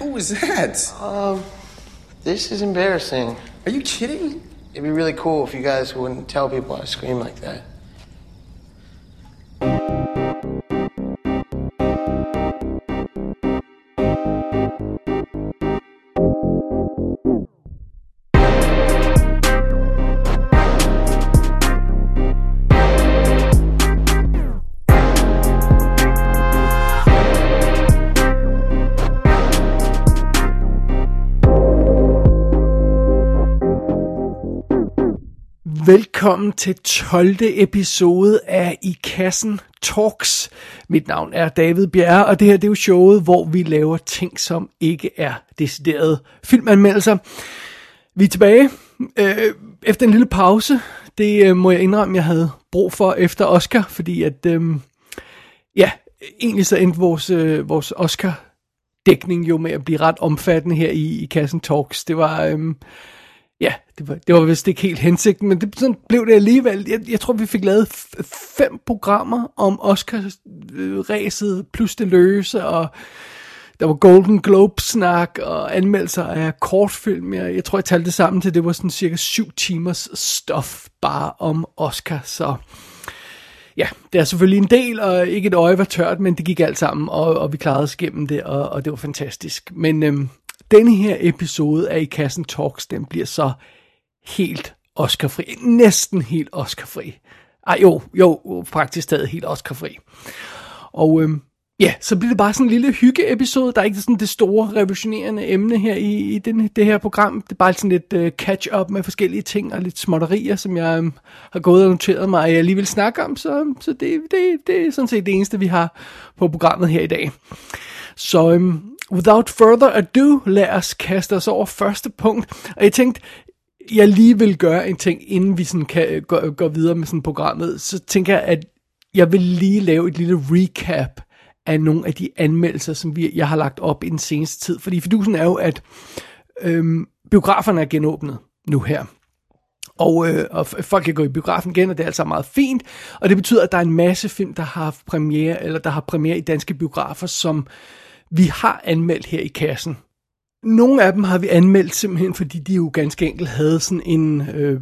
Who was that? Um, this is embarrassing. Are you kidding? It'd be really cool if you guys wouldn't tell people I scream like that. Velkommen til 12. episode af I Kassen Talks. Mit navn er David Bjerre, og det her det er jo showet, hvor vi laver ting, som ikke er deciderede filmanmeldelser. Vi er tilbage øh, efter en lille pause. Det øh, må jeg indrømme, jeg havde brug for efter Oscar, fordi at, øh, ja, egentlig så endte vores, øh, vores Oscar dækning jo med at blive ret omfattende her i, i Kassen Talks. Det var... Øh, Ja, det var, det var vist ikke helt hensigten, men det, sådan blev det alligevel. Jeg, jeg tror, vi fik lavet fem programmer om Oscar-ræset, plus det løse, og der var Golden Globe-snak og anmeldelser af kortfilm. Jeg, jeg tror, jeg talte det sammen til, det var sådan cirka syv timers stof bare om Oscar, så ja, det er selvfølgelig en del, og ikke et øje var tørt, men det gik alt sammen, og, og vi klarede os gennem det, og, og det var fantastisk. Men øhm, denne her episode af I Kassen Talks, den bliver så helt Oscarfri. Næsten helt Oscarfri. Ej jo, jo, faktisk stadig helt Oscarfri. Og øhm, ja, så bliver det bare sådan en lille hygge-episode. Der er ikke sådan det store revolutionerende emne her i, i den, det her program. Det er bare sådan lidt øh, catch-up med forskellige ting og lidt småtterier, som jeg øhm, har gået og noteret mig, at jeg lige vil snakke om. Så, så det, det, det er sådan set det eneste, vi har på programmet her i dag. Så øhm, without further ado, lad os kaste os over første punkt. Og jeg tænkte, jeg lige vil gøre en ting, inden vi sådan kan øh, gå, gå videre med sådan programmet. Så tænker jeg, at jeg vil lige lave et lille recap af nogle af de anmeldelser, som vi, jeg har lagt op i den seneste tid. Fordi fidusen er jo, at øhm, biograferne er genåbnet nu her. Og, øh, og folk kan gå i biografen igen, og det er altså meget fint. Og det betyder, at der er en masse film, der har haft premiere, eller der har premiere i danske biografer, som vi har anmeldt her i kassen. Nogle af dem har vi anmeldt simpelthen, fordi de jo ganske enkelt havde sådan en, øh,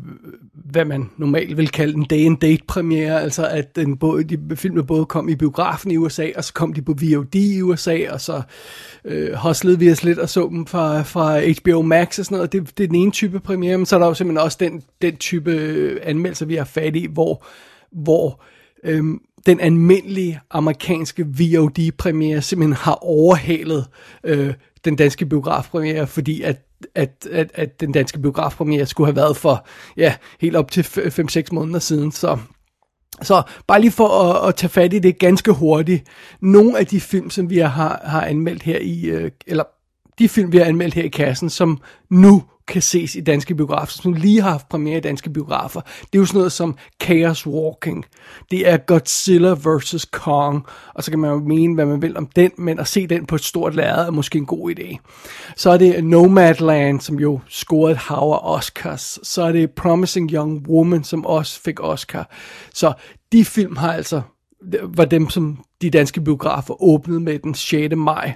hvad man normalt vil kalde en day and date premiere, altså at den både, de filmene både kom i biografen i USA, og så kom de på VOD i USA, og så øh, hoslede vi os lidt og så dem fra, fra HBO Max og sådan noget. Det, det er den ene type premiere, men så er der jo simpelthen også den, den type øh, anmeldelser, vi har fat i, hvor, hvor øh, den almindelige amerikanske VOD-premiere simpelthen har overhalet øh, den danske biografpremiere, fordi at, at, at, at den danske biografpremiere skulle have været for ja, helt op til 5-6 måneder siden. Så, så bare lige for at, at tage fat i det ganske hurtigt. Nogle af de film, som vi har, har anmeldt her i, øh, eller de film, vi har anmeldt her i kassen, som nu kan ses i danske biografer, som lige har haft premiere i danske biografer. Det er jo sådan noget som Chaos Walking. Det er Godzilla vs. Kong. Og så kan man jo mene, hvad man vil om den, men at se den på et stort lærred er måske en god idé. Så er det Nomadland, som jo scorede et hav af Oscars. Så er det Promising Young Woman, som også fik Oscar. Så de film har altså var dem, som de danske biografer åbnede med den 6. maj.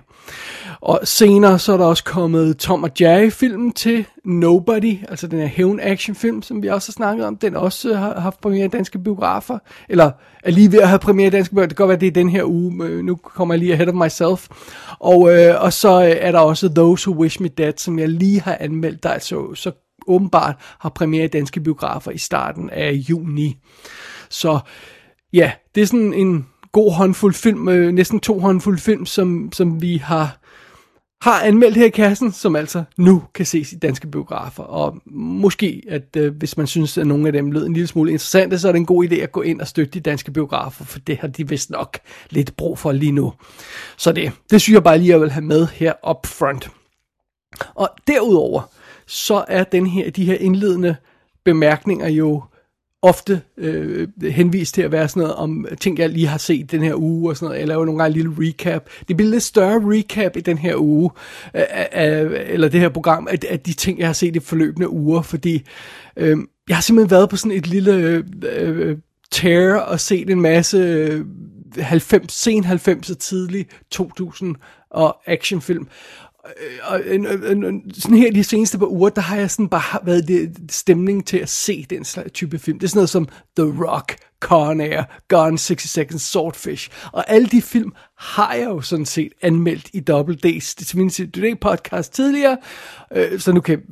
Og senere så er der også kommet Tom og Jerry-filmen til Nobody, altså den her hævn-action-film, som vi også har snakket om. Den også har haft premiere i danske biografer, eller er lige ved at have premiere i danske biografer. Det kan godt være, det er den her uge, nu kommer jeg lige ahead of myself. Og, øh, og så øh, er der også Those Who Wish Me Dead, som jeg lige har anmeldt, der så, så åbenbart har premiere i danske biografer i starten af juni. Så ja, det er sådan en god håndfuld film, øh, næsten to håndfuld film, som, som vi har har anmeldt her i kassen, som altså nu kan ses i danske biografer. Og måske, at øh, hvis man synes, at nogle af dem lød en lille smule interessante, så er det en god idé at gå ind og støtte de danske biografer, for det har de vist nok lidt brug for lige nu. Så det, det synes jeg bare lige, at jeg vil have med her up front. Og derudover, så er den her, de her indledende bemærkninger jo ofte øh, henvist til at være sådan noget om ting, jeg lige har set den her uge og sådan noget. Jeg laver nogle gange en lille recap. Det bliver lidt større recap i den her uge, øh, øh, øh eller det her program, af, af de ting, jeg har set i forløbende uger, fordi øh, jeg har simpelthen været på sådan et lille øh, øh tear og set en masse øh, 90, sen 90'er, tidlig 2000 og actionfilm og en, en, en, sådan her de seneste par uger, der har jeg sådan bare været det, stemning til at se den slags type film. Det er sådan noget som The Rock, Con Air, Gone 60 Seconds, Swordfish. Og alle de film har jeg jo sådan set anmeldt i Double D's til min Today podcast tidligere. Øh, så nu kan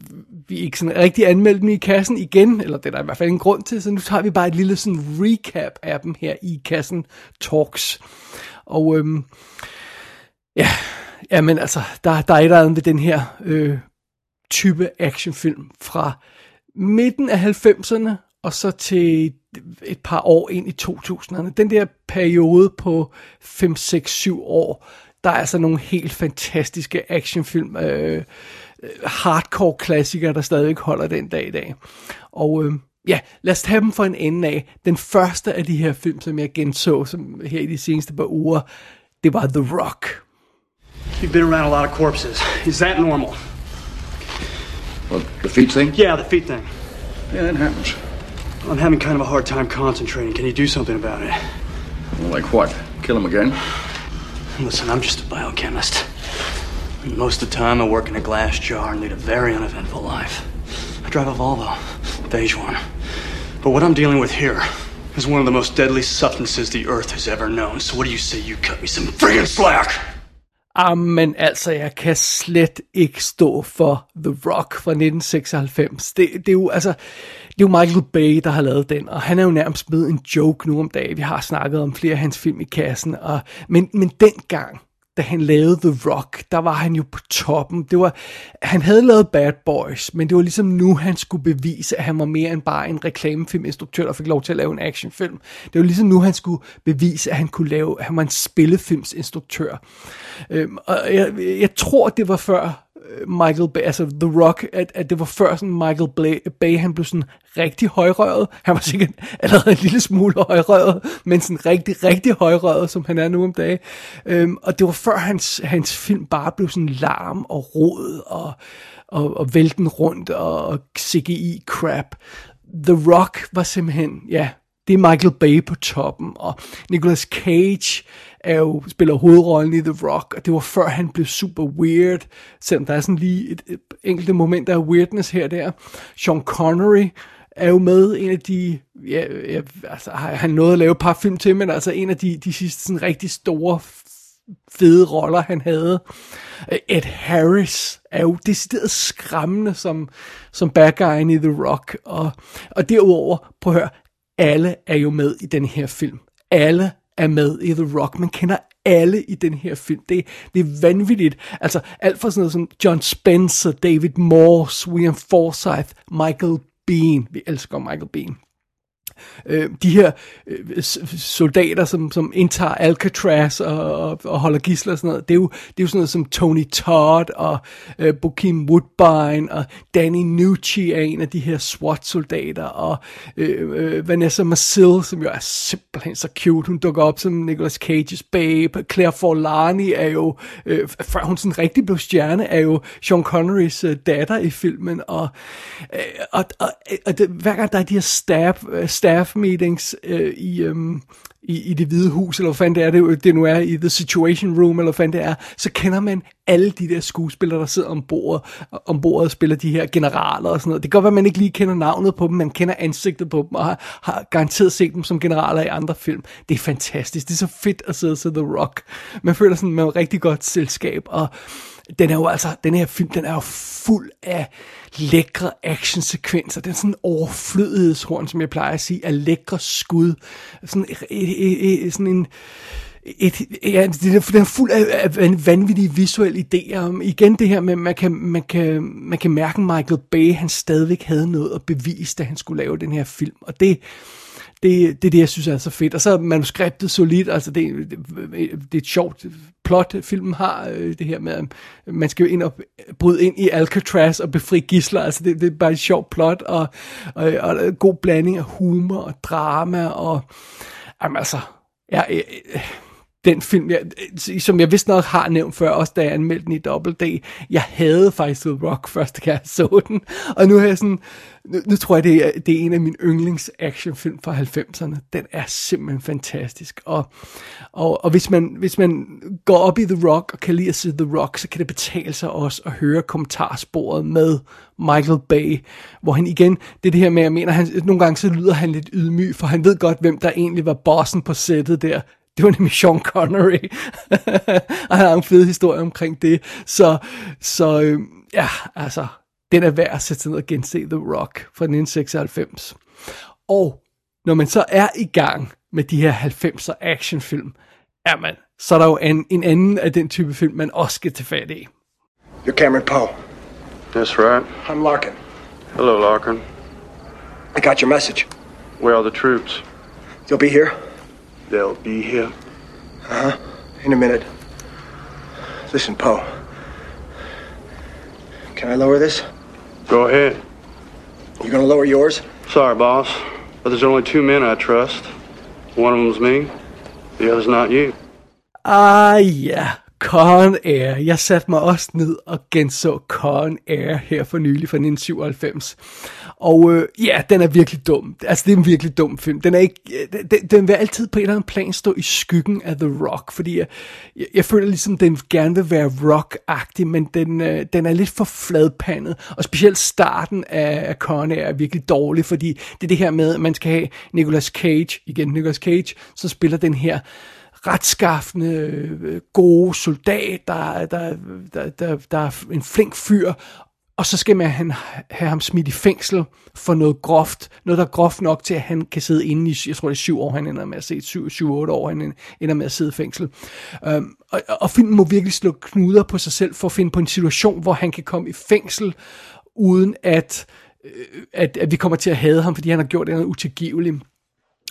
vi ikke sådan rigtig anmelde dem i kassen igen, eller det er der i hvert fald en grund til, så nu tager vi bare et lille sådan recap af dem her i kassen Talks. Og øhm, ja, jamen altså, der, der er et eller andet ved den her øh, type actionfilm fra midten af 90'erne og så til et par år ind i 2000'erne. Den der periode på 5, 6, 7 år, der er altså nogle helt fantastiske actionfilm, øh, øh, hardcore klassikere, der stadigvæk holder den dag i dag. Og øh, ja, lad os tage dem for en ende af. Den første af de her film, som jeg genså som her i de seneste par uger, det var The Rock. You've been around a lot of corpses. Is that normal? Well, the feet thing? Yeah, the feet thing. Yeah, it happens. I'm having kind of a hard time concentrating. Can you do something about it? Well, like what? Kill him again? Listen, I'm just a biochemist. And most of the time, I work in a glass jar and lead a very uneventful life. I drive a Volvo, beige one. But what I'm dealing with here is one of the most deadly substances the Earth has ever known. So what do you say you cut me some friggin' slack? Ah, men altså, jeg kan slet ikke stå for The Rock fra 1996. Det, det er jo, altså, det er jo Michael Bay, der har lavet den, og han er jo nærmest blevet en joke nu om dagen. Vi har snakket om flere af hans film i kassen, og, men, men dengang, da han lavede The Rock, der var han jo på toppen. Det var, han havde lavet Bad Boys, men det var ligesom nu, han skulle bevise, at han var mere end bare en reklamefilminstruktør, der fik lov til at lave en actionfilm. Det var ligesom nu, han skulle bevise, at han kunne lave, at han var en spillefilmsinstruktør. Øhm, og jeg, jeg tror, det var før Michael Bay, altså The Rock, at, at det var før sådan Michael Bay, Bay, han blev sådan rigtig højrøret. Han var sikkert allerede en lille smule højrøret, men sådan rigtig, rigtig højrøret, som han er nu om dagen. Øhm, og det var før hans, hans film bare blev sådan larm og rod og, og, og vælten rundt og, og CGI-crap. The Rock var simpelthen, ja, det er Michael Bay på toppen, og Nicolas Cage er jo, spiller hovedrollen i The Rock, og det var før han blev super weird, selvom der er sådan lige et, et enkelte moment af weirdness her der. Sean Connery er jo med en af de, ja, ja altså han nåede at lave et par film til, men altså en af de, de sidste sådan rigtig store fede roller, han havde. Ed Harris er jo decideret skræmmende som, som bad guyen i The Rock. Og, og derudover, prøv at høre, alle er jo med i den her film. Alle er med i The Rock. Man kender alle i den her film. Det, det er vanvittigt. Altså alt fra sådan noget som John Spencer, David Morse, William Forsythe, Michael Bean. Vi elsker Michael Bean øh, de her øh, soldater, som, som indtager Alcatraz og, og, og holder gisler og sådan noget, det er jo, det er jo sådan noget som Tony Todd og øh, Bokeem Woodbine og Danny Nucci er en af de her SWAT-soldater og øh, øh, Vanessa Marcel, som jo er simpelthen så cute, hun dukker op som Nicolas Cage's babe, Claire Forlani er jo, øh, før hun sådan rigtig blev stjerne, er jo Sean Connerys øh, datter i filmen, og, øh, og, og, og det, hver gang der er de her stab, øh, stab staff meetings øh, i, øh, i, i det hvide hus, eller hvad fanden det er, det, det nu er, i The Situation Room, eller hvad fanden det er, så kender man alle de der skuespillere, der sidder ombord, ombord og spiller de her generaler og sådan noget. Det kan godt være, at man ikke lige kender navnet på dem, man kender ansigtet på dem, og har, har garanteret set dem som generaler i andre film. Det er fantastisk. Det er så fedt at sidde og se The Rock. Man føler sådan, man er et rigtig godt selskab, og den er jo altså, den her film, den er jo fuld af lækre actionsekvenser. Den sådan overflødighedshorn, som jeg plejer at sige, af lækre skud. Sådan, et, et, et, sådan en et, ja, det er, den er fuld af, af vanvittige visuelle idéer. Igen det her med, man kan, man kan, man kan mærke, Michael Bay, han stadigvæk havde noget at bevise, da han skulle lave den her film. Og det, det, det er det, jeg synes er så fedt. Og så er manuskriptet solidt, altså det, det, det er et sjovt plot, filmen har, øh, det her med, at man skal jo ind og bryde ind i Alcatraz og befri gisler, altså det, det er bare et sjovt plot, og, og, og god blanding af humor og drama, og jamen altså, ja, den film, jeg, som jeg vist nok har nævnt før, også da jeg anmeldte den i Double D, jeg havde faktisk The Rock første gang jeg så den, og nu har jeg sådan, nu, nu tror jeg, det er, det er en af mine yndlings actionfilm fra 90'erne. Den er simpelthen fantastisk, og, og, og hvis, man, hvis man går op i The Rock og kan lide at se The Rock, så kan det betale sig også at høre kommentarsporet med Michael Bay, hvor han igen, det er det her med, jeg mener, han, nogle gange så lyder han lidt ydmyg, for han ved godt, hvem der egentlig var bossen på sættet der, det var nemlig Sean Connery. og han har en fed historie omkring det. Så, så øh, ja, altså, den er værd at sætte sig ned og gense The Rock fra 1996. Og når man så er i gang med de her 90'er actionfilm, er man, så er der jo en, en anden af den type film, man også skal tage fat i. You're Cameron Poe. That's right. I'm Larkin. Hello, Larkin. I got your message. Where are the troops? You'll be here They'll be here. in a minute. Listen, Poe. Can I lower this? Go ahead. You gonna lower yours? Sorry, boss, but there's only two men I trust. One of them's me. The other's not you. Ah ja, Con Air. Jeg satte mig også ned og genså Con Air her for nylig fra 1997. Og øh, ja, den er virkelig dum. Altså, det er en virkelig dum film. Den, er ikke, øh, den, den vil altid på en eller anden plan stå i skyggen af The Rock, fordi jeg, jeg, jeg føler ligesom, den gerne vil være rock-agtig, men den, øh, den er lidt for fladpandet. Og specielt starten af, Con Air er virkelig dårlig, fordi det er det her med, at man skal have Nicolas Cage, igen Nicolas Cage, så spiller den her retskaffende, øh, gode soldat, der, der, der, der, der er en flink fyr, og så skal man han, have ham smidt i fængsel for noget groft, noget der er groft nok til, at han kan sidde inde i, jeg tror det er syv år, han ender med at sidde, syv, syv, otte år, han ender med at sidde i fængsel. Um, og, og filmen må virkelig slå knuder på sig selv for at finde på en situation, hvor han kan komme i fængsel, uden at, øh, at, at vi kommer til at hade ham, fordi han har gjort noget utilgiveligt.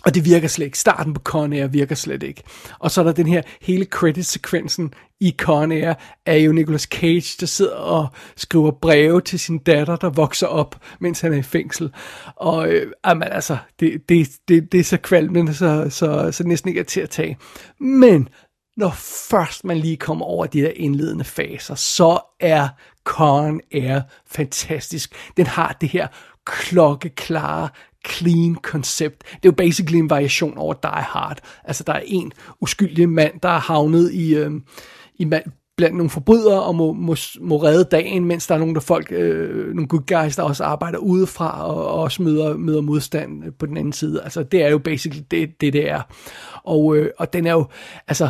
Og det virker slet ikke. Starten på Con Air virker slet ikke. Og så er der den her hele credit-sekvensen i Con Air, er jo Nicolas Cage, der sidder og skriver breve til sin datter, der vokser op, mens han er i fængsel. Og øh, jamen, altså, det, det, det, det er så kvalmende, så, så, så næsten ikke er til at tage. Men når først man lige kommer over de der indledende faser, så er Con Air fantastisk. Den har det her klokkeklare, clean koncept. Det er jo basically en variation over Die Hard. Altså, der er en uskyldig mand, der er havnet i, øh, i mand, blandt nogle forbrydere og må, må, må redde dagen, mens der er nogle der folk, øh, nogle good guys, der også arbejder udefra og, og også møder, møder modstand øh, på den anden side. Altså, det er jo basically det, det, det er. Og, øh, og den er jo, altså,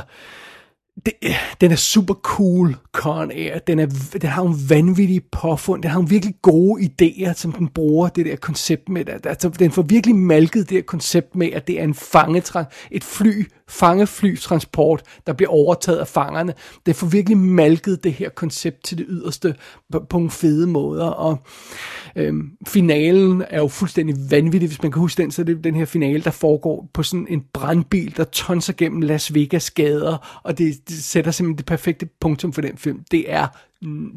det, den er super cool, Con Air. Den, er, den har en vanvittig påfund. Den har en virkelig gode idéer, som den bruger det der koncept med. Altså, den får virkelig malket det der koncept med, at det er en fangetræ, et fly, fangeflytransport, der bliver overtaget af fangerne. Det får virkelig malket det her koncept til det yderste på, på nogle fede måder. Og øhm, finalen er jo fuldstændig vanvittig. Hvis man kan huske den, så er det den her finale, der foregår på sådan en brandbil, der tonser gennem Las Vegas gader, og det, det sætter simpelthen det perfekte punktum for den film. Det er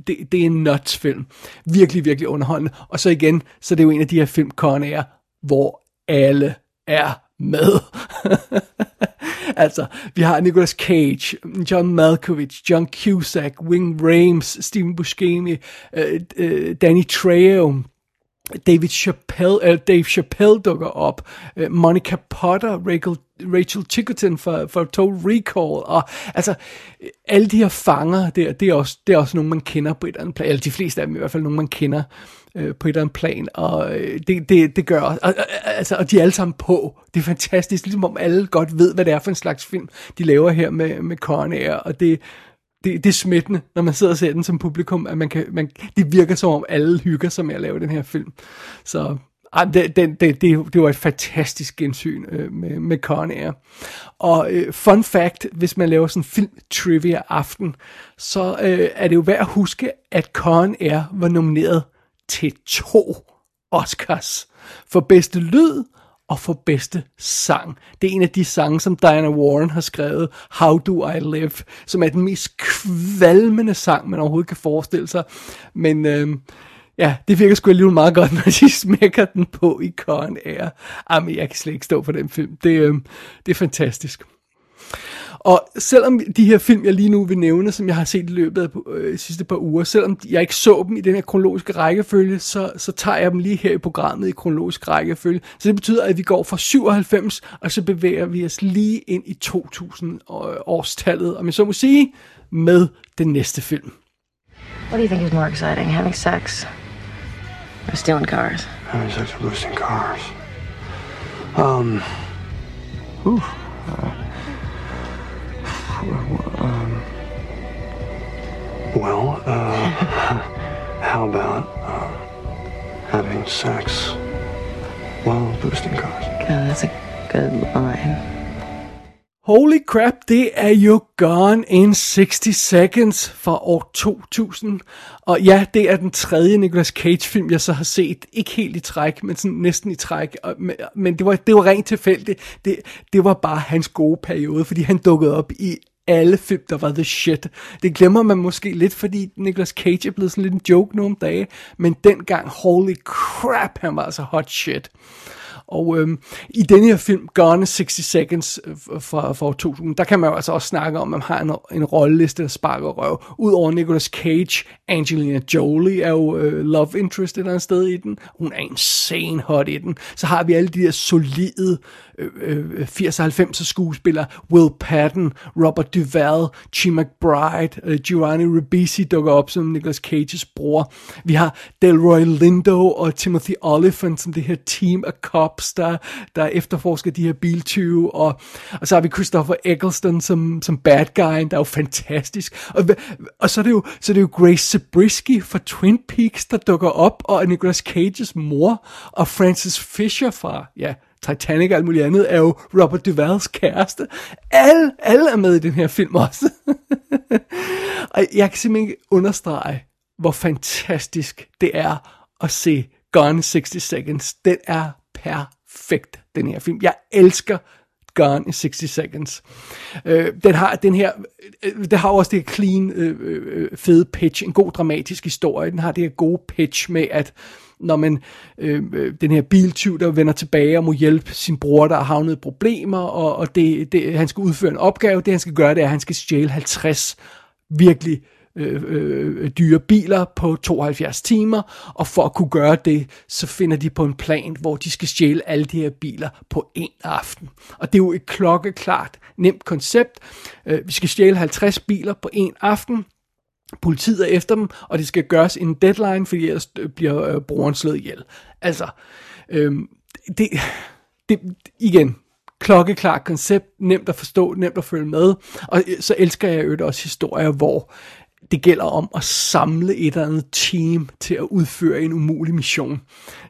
det, det er en nuts film. Virkelig, virkelig underholdende. Og så igen, så det er jo en af de her film, Con hvor alle er med. altså, vi har Nicolas Cage, John Malkovich, John Cusack, Wing Rames, Steven Buscemi, uh, uh, Danny Trejo, David Chappelle, eller Dave Chappelle dukker op, uh, Monica Potter, Rachel, Rachel Chickerton for, for Total Recall, og altså, alle de her fanger der, det er også, det er også nogen, man kender på et eller andet plan, eller de fleste af dem i hvert fald nogen, man kender øh, Øh, på et eller andet plan, og øh, det, det, det gør og, og, altså, og de er alle sammen på, det er fantastisk, ligesom om alle godt ved, hvad det er for en slags film, de laver her med, med Con Air, og det, det, det er smittende, når man sidder og ser den som publikum, at man kan, man, det virker som om alle hygger sig med at lave den her film. Så ej, det, det, det, det, det var et fantastisk gensyn øh, med, med Con Air. Og øh, fun fact, hvis man laver sådan en film trivia aften, så øh, er det jo værd at huske, at Con Air var nomineret til to Oscars for bedste lyd og for bedste sang. Det er en af de sange, som Diana Warren har skrevet, How Do I Live, som er den mest kvalmende sang, man overhovedet kan forestille sig. Men øhm, ja, det virker sgu alligevel meget godt, når de smækker den på i Con Air. Jamen, jeg kan slet ikke stå for den film. Det, øhm, det er fantastisk. Og selvom de her film, jeg lige nu vil nævne, som jeg har set i løbet af øh, sidste par uger, selvom jeg ikke så dem i den her kronologiske rækkefølge, så, så tager jeg dem lige her i programmet i kronologisk rækkefølge. Så det betyder, at vi går fra 97, og så bevæger vi os lige ind i 2000-årstallet, om jeg så må sige, med den næste film. What do you think is more exciting, having sex or stealing cars? Having sex or boosting cars. Um. Ooh. Uh, um, well, uh, how about uh, having sex while boosting cars? God, that's a good line. Holy crap, det er jo Gone in 60 Seconds fra år 2000. Og ja, det er den tredje Nicolas Cage film, jeg så har set. Ikke helt i træk, men sådan næsten i træk. Men det var, det var rent tilfældigt. Det, det var bare hans gode periode, fordi han dukkede op i alle film, der var the shit. Det glemmer man måske lidt, fordi Nicolas Cage er blevet sådan lidt en joke nogle dage. Men dengang, holy crap, han var altså hot shit. Og øhm, i denne her film, Gone 60 Seconds øh, øh, fra, fra 2000, der kan man jo altså også snakke om, at man har en, en rolleliste, der sparker røv. Udover Nicolas Cage, Angelina Jolie er jo øh, love interest et eller andet sted i den. Hun er insane hot i den. Så har vi alle de der solide øh, øh, øh 80-90'er skuespillere. Will Patton, Robert Duvall, Chi McBride, øh, Giovanni Ribisi dukker op som Nicolas Cages bror. Vi har Delroy Lindo og Timothy Olyphant som det her team af cops, der, der efterforsker de her biltyve. Og, og så har vi Christopher Eccleston som, som bad guy, der er jo fantastisk. Og, og så, er det jo, så er det jo Grace Zabriskie fra Twin Peaks, der dukker op, og Nicolas Cages mor, og Francis Fisher fra, ja, Titanic og alt muligt andet, er jo Robert Duvalls kæreste. Alle, alle er med i den her film også. og jeg kan simpelthen ikke understrege, hvor fantastisk det er at se Gone 60 Seconds. Den er perfekt, den her film. Jeg elsker Gone in 60 Seconds. Øh, den har den her, øh, det har også det her clean, øh, øh, øh, fede pitch, en god dramatisk historie. Den har det her gode pitch med, at når man, øh, øh, den her biltyv, der vender tilbage og må hjælpe sin bror, der har havnet problemer, og, og det, det, han skal udføre en opgave, det han skal gøre, det er, at han skal stjæle 50 virkelig øh, øh, dyre biler på 72 timer, og for at kunne gøre det, så finder de på en plan, hvor de skal stjæle alle de her biler på en aften. Og det er jo et klokkeklart, nemt koncept. Øh, vi skal stjæle 50 biler på en aften, Politiet er efter dem, og det skal gøres en deadline, fordi ellers øh, bliver øh, brugeren slået ihjel. Altså, øh, det, det, igen, klokkeklart koncept, nemt at forstå, nemt at følge med, og øh, så elsker jeg jo også historier, hvor det gælder om at samle et eller andet team til at udføre en umulig mission.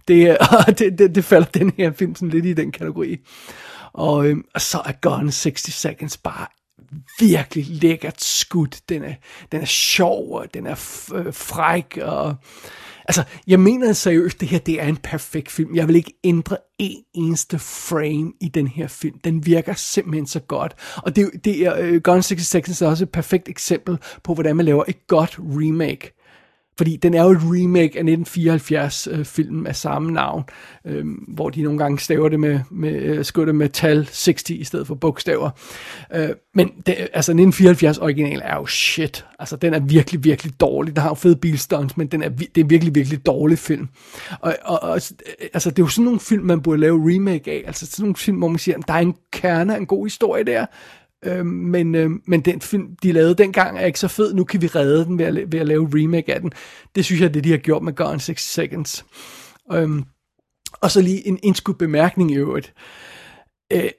Det, øh, det, det, det falder den her film sådan lidt i den kategori. Og, øhm, og så er Gone 60 Seconds bare virkelig lækkert skudt. Den er, den er sjov, og den er øh, fræk, og... Altså, jeg mener seriøst, det her det er en perfekt film. Jeg vil ikke ændre en eneste frame i den her film. Den virker simpelthen så godt. Og det, det er, uh, Gone 66 er også et perfekt eksempel på, hvordan man laver et godt remake. Fordi den er jo et remake af 1974 øh, af samme navn, øh, hvor de nogle gange staver det med, med øh, det med tal 60 i stedet for bogstaver. Øh, men det, altså 1974 original er jo shit. Altså den er virkelig, virkelig dårlig. Der har jo fede bilstunts, men den er, det er virkelig, virkelig dårlig film. Og, og, og, øh, altså det er jo sådan nogle film, man burde lave remake af. Altså sådan nogle film, hvor man siger, der er en kerne, en god historie der, Øh, men, øh, men den film, de lavede dengang, er ikke så fed. Nu kan vi redde den ved at, ved at lave remake af den. Det synes jeg, det de har gjort med Gone 60 Seconds. Øh, og så lige en indskudt bemærkning i øvrigt. Øh,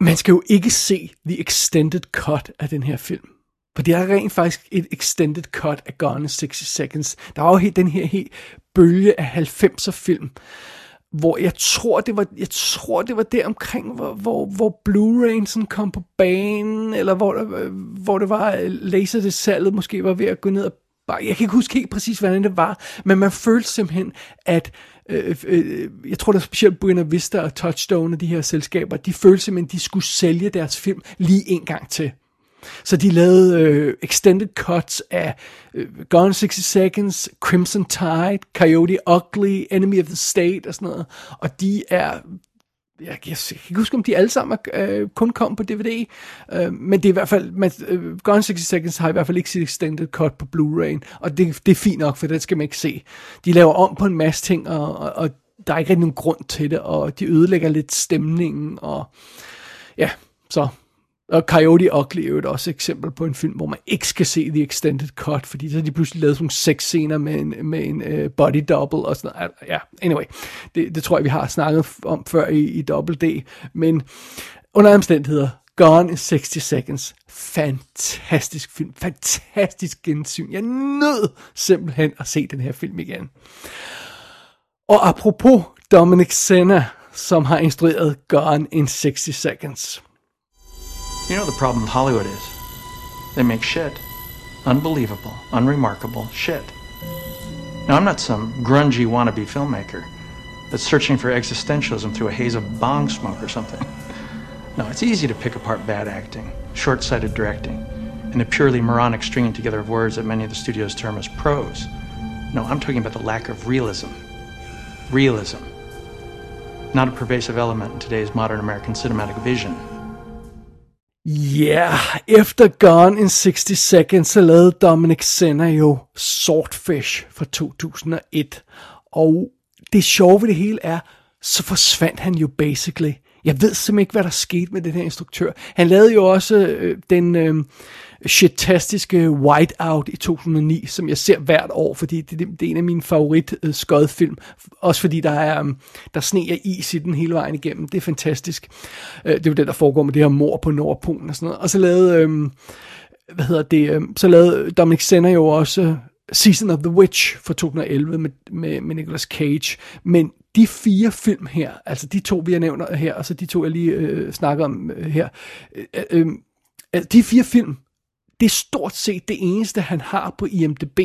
man skal jo ikke se the extended cut af den her film. For det er rent faktisk et extended cut af Gone 60 Seconds. Der var jo helt den her helt bølge af 90'er film, hvor jeg tror, det var, jeg tror, det var der omkring, hvor, hvor, hvor Blu-ray kom på banen, eller hvor, hvor det var, øh, laser det salget måske var ved at gå ned og jeg kan ikke huske helt præcis, hvordan det var, men man følte simpelthen, at øh, øh, øh jeg tror, der er specielt Buena Vista og Touchstone og de her selskaber, de følte simpelthen, at de skulle sælge deres film lige en gang til. Så de lavede øh, extended cuts af øh, Gone 60 Seconds, Crimson Tide, Coyote Ugly, Enemy of the State og sådan noget. Og de er jeg, kan ikke huske, om de alle sammen øh, kun kom på DVD, øh, men det er i hvert fald, man, øh, Gone 60 Seconds har i hvert fald ikke sit extended cut på Blu-ray, og det, det er fint nok, for det skal man ikke se. De laver om på en masse ting, og, og, og der er ikke rigtig nogen grund til det, og de ødelægger lidt stemningen, og ja, så og Coyote Ugly er jo et også et eksempel på en film, hvor man ikke skal se The Extended Cut, fordi så har de pludselig lavet sådan nogle seks scener med en, med en uh, body double og sådan noget. Ja, anyway, det, det tror jeg, vi har snakket om før i, i Double D, men under omstændigheder, Gone in 60 Seconds. Fantastisk film. Fantastisk gensyn. Jeg nød simpelthen at se den her film igen. Og apropos Dominic Senna, som har instrueret Gone in 60 Seconds. You know the problem with Hollywood is? They make shit. Unbelievable, unremarkable shit. Now, I'm not some grungy wannabe filmmaker that's searching for existentialism through a haze of bong smoke or something. No, it's easy to pick apart bad acting, short sighted directing, and a purely moronic stringing together of words that many of the studios term as prose. No, I'm talking about the lack of realism. Realism. Not a pervasive element in today's modern American cinematic vision. Ja, yeah, efter Gone in 60 Seconds, så lavede Dominic Senna jo Swordfish fra 2001. Og det sjove ved det hele er, så forsvandt han jo basically. Jeg ved simpelthen ikke, hvad der skete med den her instruktør. Han lavede jo også øh, den øh, shitastiske Whiteout i 2009, som jeg ser hvert år, fordi det, det, det er en af mine favorit øh, skodfilm. Også fordi der er, øh, der sneer is i den hele vejen igennem. Det er fantastisk. Øh, det er jo det, der foregår med det her mor på Nordpolen og sådan noget. Og så lavede, øh, hvad hedder det, øh, så lavede Dominic Senna jo også... Øh, Season of the Witch fra 2011 med, med, med Nicolas Cage. Men de fire film her, altså de to, vi har nævnt her, og så de to, jeg lige øh, snakker om øh, her, øh, øh, øh de fire film, det er stort set det eneste, han har på IMDb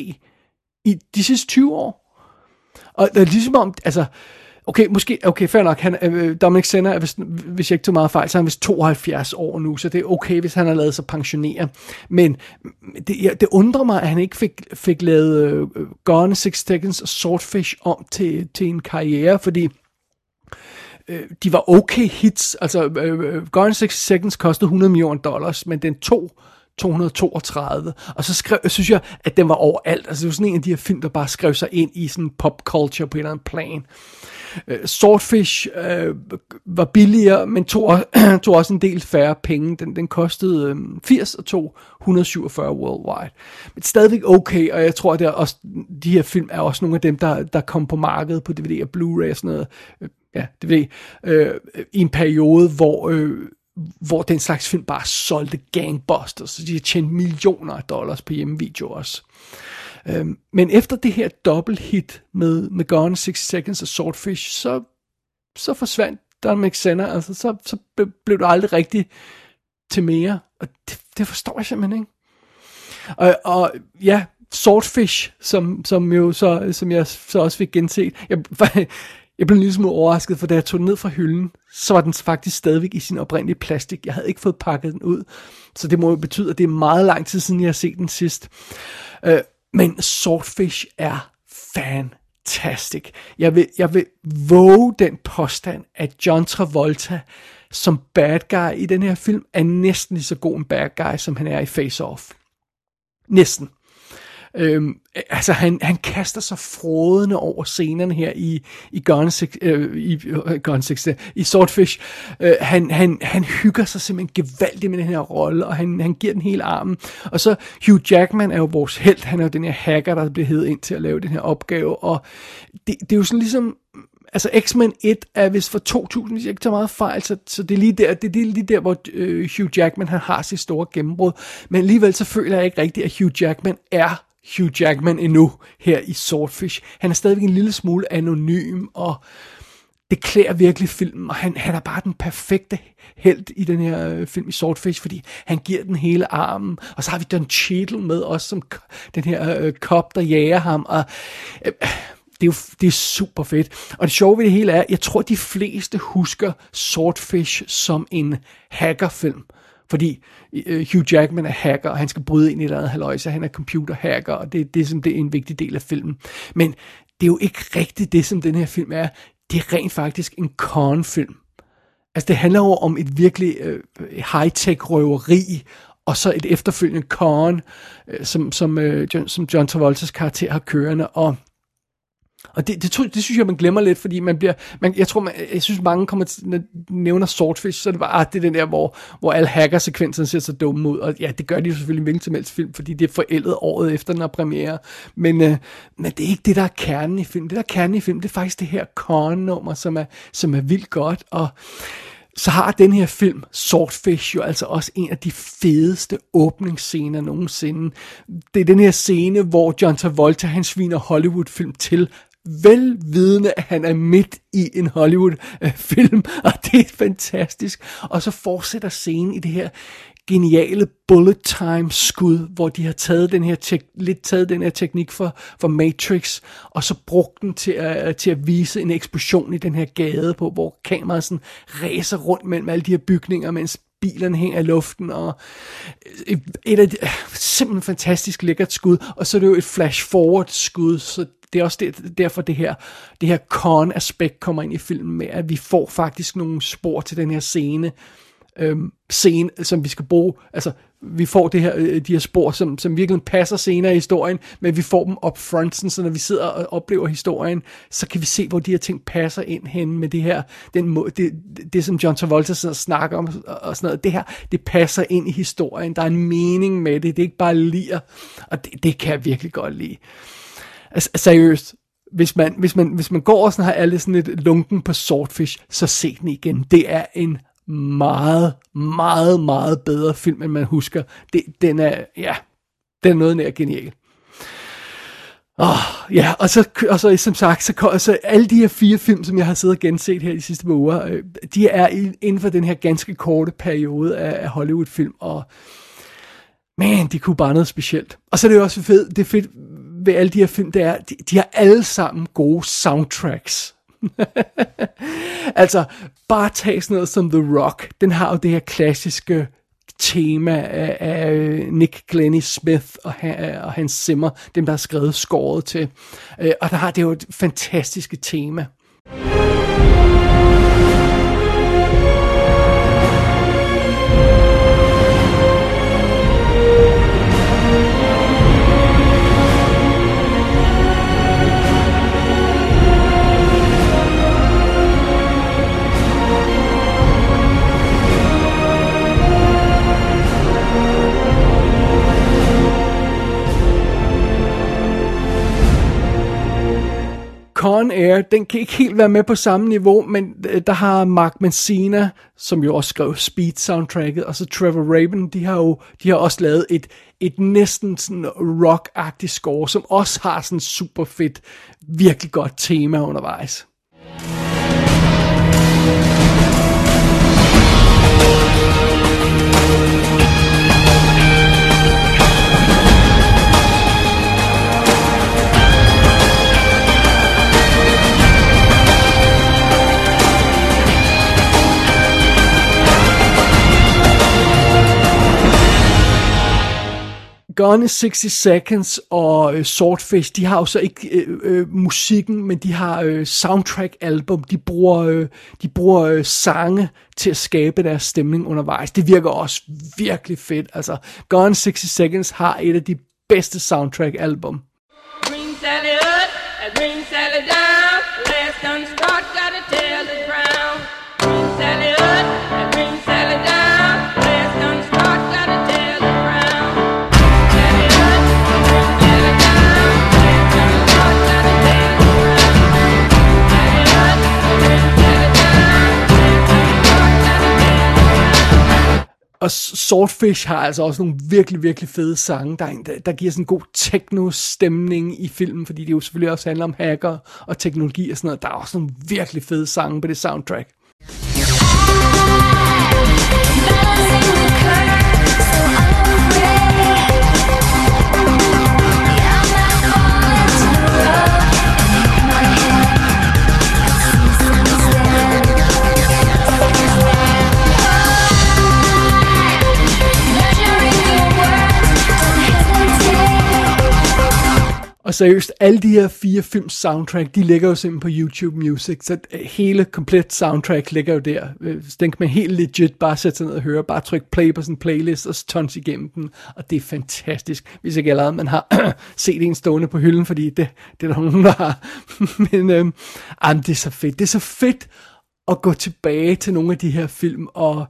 i de sidste 20 år. Og det er ligesom om, altså, Okay, måske, okay, fair nok. Han, øh, Dominic Senna er, hvis, hvis jeg ikke tog meget fejl, så er han vist 72 år nu, så det er okay, hvis han har lavet sig pensionere. Men det, ja, det undrer mig, at han ikke fik, fik lavet øh, Gone Six Seconds og Swordfish om til, til en karriere, fordi øh, de var okay hits. Altså, øh, øh Gone Six Seconds kostede 100 millioner dollars, men den tog 232. Og så skrev, synes jeg, at den var overalt. Altså, det var sådan en af de her film, der bare skrev sig ind i sådan pop culture på en eller anden plan. Uh, Swordfish øh, var billigere, men tog, tog også en del færre penge. Den, den kostede øh, 80 og tog 147 worldwide. Men stadigvæk okay, og jeg tror, at det er også, de her film er også nogle af dem, der, der kom på markedet på DVD og Blu-ray og sådan noget. Uh, ja, DVD. øh, I en periode, hvor... øh, hvor den slags film bare solgte gangbusters, så de har tjent millioner af dollars på hjemmevideo også. Øhm, men efter det her dobbelt hit med, med Gone 60 Seconds og Swordfish, så, så forsvandt Don McSenna, altså så, så blev det aldrig rigtigt til mere, og det, det forstår jeg simpelthen ikke. Og, og ja, Swordfish, som, som jo så, som jeg så også fik genset. Jeg, jeg blev en lille smule overrasket, for da jeg tog den ned fra hylden, så var den faktisk stadigvæk i sin oprindelige plastik. Jeg havde ikke fået pakket den ud. Så det må jo betyde, at det er meget lang tid siden, jeg har set den sidst. Øh, men Swordfish er fantastisk. Jeg vil, jeg vil våge den påstand, at John Travolta som bad guy i den her film er næsten lige så god en bad guy, som han er i Face Off. Næsten. Øhm, altså han, han kaster sig frodende over scenerne her i, i Gone øh, i, uh, Gone øh, i Swordfish. Øh, han, han, han hygger sig simpelthen gevaldigt med den her rolle, og han, han giver den hele armen. Og så Hugh Jackman er jo vores held, han er jo den her hacker, der bliver hed ind til at lave den her opgave, og det, det er jo sådan ligesom, altså X-Men 1 er vist fra 2000, hvis jeg ikke tager meget fejl, så, så det er lige der, det, det er lige der, hvor øh, Hugh Jackman han har sit store gennembrud. Men alligevel så føler jeg ikke rigtigt, at Hugh Jackman er Hugh Jackman endnu her i Swordfish. Han er stadigvæk en lille smule anonym, og det klæder virkelig filmen, og han, han er bare den perfekte held i den her øh, film i Swordfish, fordi han giver den hele armen, og så har vi Don Cheadle med også som den her øh, kop, der jager ham, og øh, det er jo det er super fedt. Og det sjove ved det hele er, jeg tror de fleste husker Swordfish som en hackerfilm. Fordi øh, Hugh Jackman er hacker, og han skal bryde ind i et eller andet halvøjse, han er computerhacker, og det, det, som, det er en vigtig del af filmen. Men det er jo ikke rigtigt det, som den her film er. Det er rent faktisk en con-film. Altså, det handler jo om et virkelig øh, high-tech røveri, og så et efterfølgende con, øh, som, som, øh, John, som John Travoltas karakter har kørende, og og det, det, det, det synes jeg, man glemmer lidt, fordi man bliver, man, jeg tror, man, jeg synes mange kommer til, når nævner Swordfish, så er det bare, ah, det er den der, hvor, hvor alle hacker-sekvenserne ser så dumme ud, og ja, det gør de jo selvfølgelig hvilken som helst film, fordi det er forældet året efter, den har premiere, men, øh, men det er ikke det, der er kernen i film. Det, der er kernen i film, det er faktisk det her con-nummer, som er, som er vildt godt, og så har den her film, Swordfish, jo altså også en af de fedeste åbningsscener nogensinde. Det er den her scene, hvor John Travolta, han sviner Hollywood-film til, velvidende, at han er midt i en Hollywood-film, og det er fantastisk. Og så fortsætter scenen i det her geniale bullet time skud, hvor de har taget den her tek- lidt taget den her teknik for, for Matrix, og så brugt den til at, til at vise en eksplosion i den her gade på, hvor kameraet sådan ræser rundt mellem alle de her bygninger, mens bilerne hænger i luften, og øh, et af de, simpelthen fantastisk lækkert skud, og så er det jo et flash forward skud, så det er også der, derfor det her, det her con-aspekt kommer ind i filmen med, at vi får faktisk nogle spor til den her scene, øhm, scene, som vi skal bruge, altså vi får det her, øh, de her spor, som, som virkelig passer senere i historien, men vi får dem up front, så når vi sidder og oplever historien, så kan vi se, hvor de her ting passer ind hen med det her, den må, det, det, som John Travolta sidder og snakker om, og sådan noget, det her, det passer ind i historien, der er en mening med det, det er ikke bare lir, og det, det kan jeg virkelig godt lide. Altså, seriøst, hvis man, hvis, man, hvis man går og sådan har alle sådan lidt lunken på Swordfish, så se den igen. Det er en meget, meget, meget bedre film, end man husker. Det, den er, ja, den er noget nær genial. Oh, ja, og så, og så som sagt, så, så alle de her fire film, som jeg har siddet og genset her de sidste par uger, øh, de er inden for den her ganske korte periode af, af Hollywood-film, og man, de kunne bare noget specielt. Og så er det jo også fedt, det er fedt ved alle de her film, det er, de, de har alle sammen gode soundtracks. altså, bare tag sådan noget som The Rock. Den har jo det her klassiske tema af, af Nick Glennie Smith og, og Hans Zimmer, dem der har skrevet skåret til. Øh, og der har det jo et fantastiske tema. Con Air, den kan ikke helt være med på samme niveau, men øh, der har Mark Mancina, som jo også skrev Speed soundtracket, og så Trevor Rabin, de har jo de har også lavet et, et næsten sådan rock score, som også har sådan super fedt, virkelig godt tema undervejs. Gone in 60 Seconds og øh, Swordfish, de har jo så ikke øh, øh, musikken, men de har øh, soundtrack-album. De bruger, øh, de bruger øh, sange til at skabe deres stemning undervejs. Det virker også virkelig fedt. Altså, Gone 60 Seconds har et af de bedste soundtrack-album. Sally up, green Og Swordfish har altså også nogle virkelig, virkelig fede sange, der, der, der giver sådan en god techno-stemning i filmen, fordi det jo selvfølgelig også handler om hacker og teknologi og sådan noget. Der er også nogle virkelig fede sange på det soundtrack. Yeah. Seriøst, alle de her fire films soundtrack, de ligger jo simpelthen på YouTube Music, så øh, hele komplet soundtrack ligger jo der. Øh, så den kan man helt legit bare sætte sig ned og høre, bare trykke play på sådan en playlist og tons igennem den, og det er fantastisk, hvis ikke allerede man har set en stående på hylden, fordi det, det er der nogen, der har. Men øhm, jamen, det er så fedt. Det er så fedt at gå tilbage til nogle af de her film og,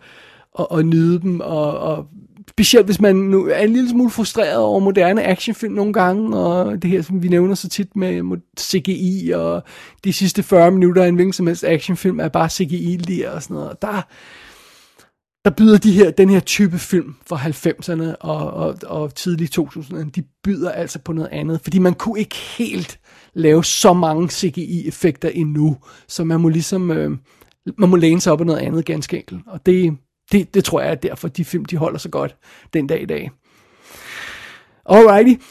og, og nyde dem, og, og specielt hvis man nu er en lille smule frustreret over moderne actionfilm nogle gange, og det her, som vi nævner så tit med CGI, og de sidste 40 minutter af en hvilken som helst actionfilm er bare CGI lige og sådan noget. Og der, der byder de her, den her type film fra 90'erne og, og, og tidlige 2000'erne, de byder altså på noget andet, fordi man kunne ikke helt lave så mange CGI-effekter endnu, så man må ligesom, øh, man må læne sig op af noget andet ganske enkelt, og det, det, det tror jeg er derfor, de film, de holder så godt den dag i dag. Alrighty,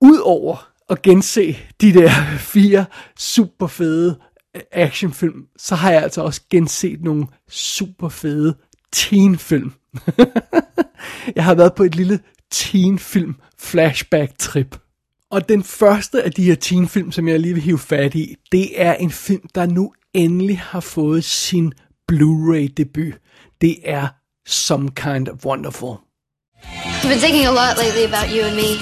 udover at gense de der fire super fede øh, actionfilm, så har jeg altså også genset nogle super fede teenfilm. jeg har været på et lille teenfilm flashback trip. Og den første af de her teenfilm, som jeg lige vil hive fat i, det er en film, der nu endelig har fået sin Blu-ray debut. Det er Some Kind of Wonderful. I've been thinking a lot lately about you and me.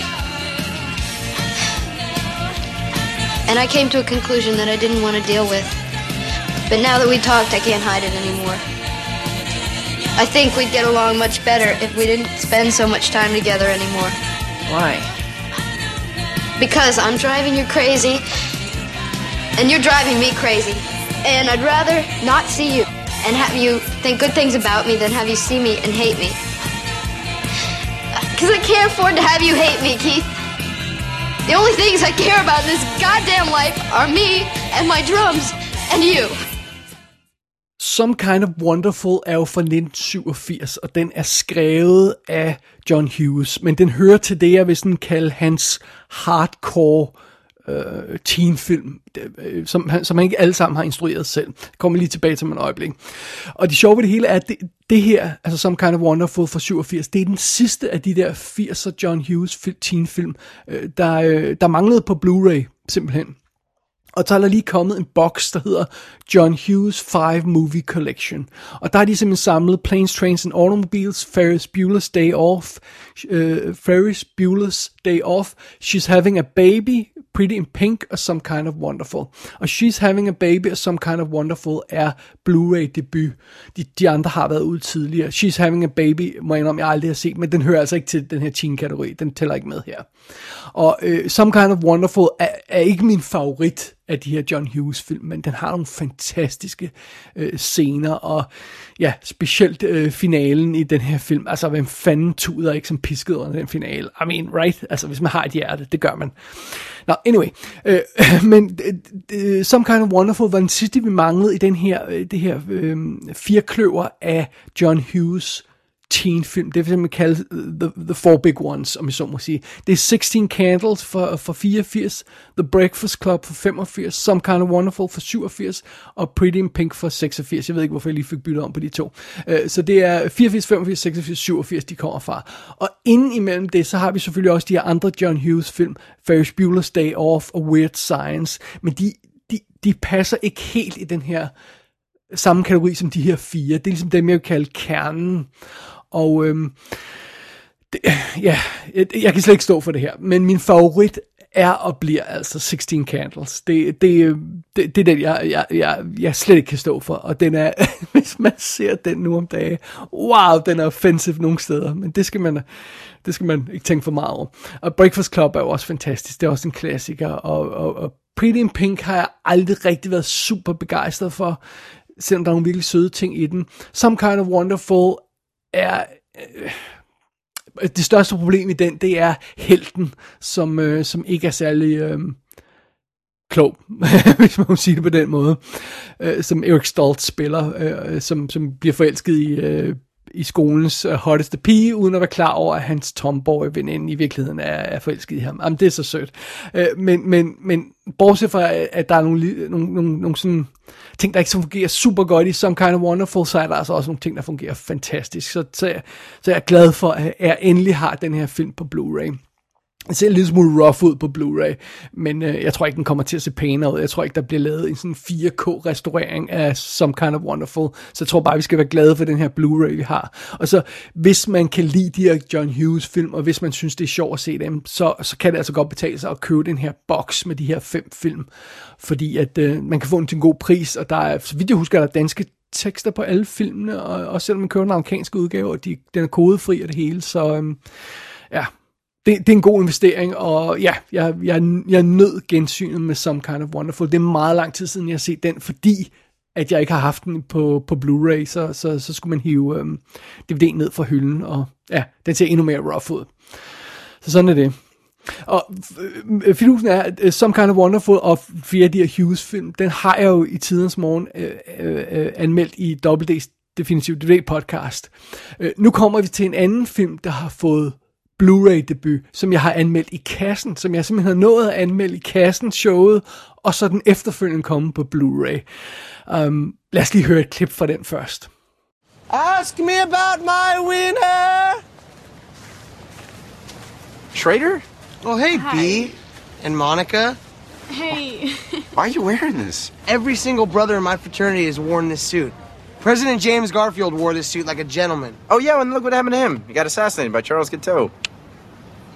And I came to a conclusion that I didn't want to deal with. But now that we talked, I can't hide it anymore. I think we'd get along much better if we didn't spend so much time together anymore. Why? Because I'm driving you crazy, and you're driving me crazy. And I'd rather not see you and have you think good things about me than have you see me and hate me. Because I can't afford to have you hate me, Keith. The only things I care about in this goddamn life are me and my drums and you. Some Kind of Wonderful er jo fra 1987, og den er skrevet af John Hughes, men den hører til det, jeg vil sådan kalde hans hardcore øh, teenfilm, øh, som, som han ikke alle sammen har instrueret selv. Det kommer lige tilbage til mig et øjeblik. Og det sjove ved det hele er, at det, det her, altså Some Kind of Wonderful fra 87, det er den sidste af de der 80'er John Hughes teenfilm, øh, der, øh, der manglede på Blu-ray, simpelthen. Og så er der lige kommet en boks, der hedder John Hughes 5 Movie Collection. Og der er de simpelthen samlet Planes, Trains and Automobiles, Ferris Bueller's Day Off, uh, Ferris Bueller's Day Off, She's Having a Baby, Pretty in Pink og Some Kind of Wonderful. Og She's Having a Baby og Some Kind of Wonderful er Blu-ray debut. De, de andre har været ude tidligere. She's Having a Baby må jeg indrømme, jeg aldrig har set, men den hører altså ikke til den her teen-kategori. Den tæller ikke med her. Og øh, Some Kind of Wonderful er, er ikke min favorit af de her John Hughes film, men den har nogle fantastiske øh, scener, og ja, specielt øh, finalen i den her film, altså hvem fanden tuder ikke som pisket under den finale, I mean, right, altså hvis man har et hjerte, det gør man. Nå, anyway, øh, men øh, Some Kind of Wonderful var den sidste, vi manglede i den her, øh, det her øh, firekløver af John Hughes teenfilm. Det er man kalde øh, the, the Four Big Ones, om jeg så må sige. Det er 16 Candles for, for 84, The Breakfast Club for 85, Some Kind of Wonderful for 87, og Pretty in Pink for 86. Jeg ved ikke, hvorfor jeg lige fik byttet om på de to. Uh, så det er 84, 85, 86, 87, de kommer fra. Og inden imellem det, så har vi selvfølgelig også de her andre John Hughes film, Ferris Bueller's Day Off og Weird Science, men de, de, de passer ikke helt i den her samme kategori som de her fire. Det er ligesom dem, jeg vil kalde kernen. Og øhm, det, ja, jeg, jeg kan slet ikke stå for det her, men min favorit er og bliver altså 16 Candles. Det, det, øh, det, det er den, jeg, jeg, jeg, jeg slet ikke kan stå for, og den er, hvis man ser den nu om dagen, wow, den er offensive nogle steder, men det skal man, det skal man ikke tænke for meget over. Og Breakfast Club er jo også fantastisk, det er også en klassiker, og, og, og Pretty in Pink har jeg aldrig rigtig været super begejstret for, selvom der er nogle virkelig søde ting i den. Some Kind of Wonderful er... Øh, det største problem i den, det er helten, som, øh, som ikke er særlig øh, klog, hvis man må sige det på den måde, øh, som Eric Stoltz spiller, øh, øh som, som bliver forelsket i, øh, i skolens uh, hotteste pige, uden at være klar over, at hans tomboy veninde i virkeligheden er, er forelsket i ham. Jamen, det er så sødt. Uh, men, men, men bortset fra, at der er nogle, nogle, nogle, nogle sådan ting, der ikke så fungerer super godt i Some Kind of Wonderful, så er der altså også nogle ting, der fungerer fantastisk. Så, så, jeg, så jeg er glad for, at jeg endelig har den her film på Blu-ray. Den ser en lille smule rough ud på Blu-ray, men øh, jeg tror ikke, den kommer til at se pænere ud. Jeg tror ikke, der bliver lavet en sådan 4K-restaurering af Some Kind of Wonderful. Så jeg tror bare, vi skal være glade for den her Blu-ray, vi har. Og så, hvis man kan lide de her John Hughes-film, og hvis man synes, det er sjovt at se dem, så, så kan det altså godt betale sig at købe den her boks med de her fem film. Fordi at øh, man kan få den til en god pris, og der er, så vidt jeg husker, er der danske tekster på alle filmene, og og selvom man køber den amerikanske udgave, og de, den er kodefri og det hele, så Øh, ja, det, det er en god investering, og ja, jeg, jeg, jeg nød gensynet med Some Kind of Wonderful. Det er meget lang tid siden, jeg har set den, fordi at jeg ikke har haft den på, på Blu-ray, så, så, så skulle man hive øhm, DVD'en ned fra hylden, og ja, den ser endnu mere rough ud. Så sådan er det. Og øh, fidusen er, uh, Some Kind of Wonderful og flere af de her Hughes-film, den har jeg jo i tidens morgen øh, øh, øh, anmeldt i WD's Definitive DVD podcast. Øh, nu kommer vi til en anden film, der har fået Blu-ray debut, som jeg har anmeldt i kassen, som jeg simpelthen har nået at anmelde i kassen showet, og så den efterfølgende komme på Blu-ray. Um, lad os lige høre et klip fra den først. Ask me about my wiener! Schrader? Oh, hey, Hi. B. And Monica. Hey. Why are you wearing this? Every single brother in my fraternity has worn this suit. President James Garfield wore this suit like a gentleman. Oh, yeah, and look what happened to him. He got assassinated by Charles Guiteau.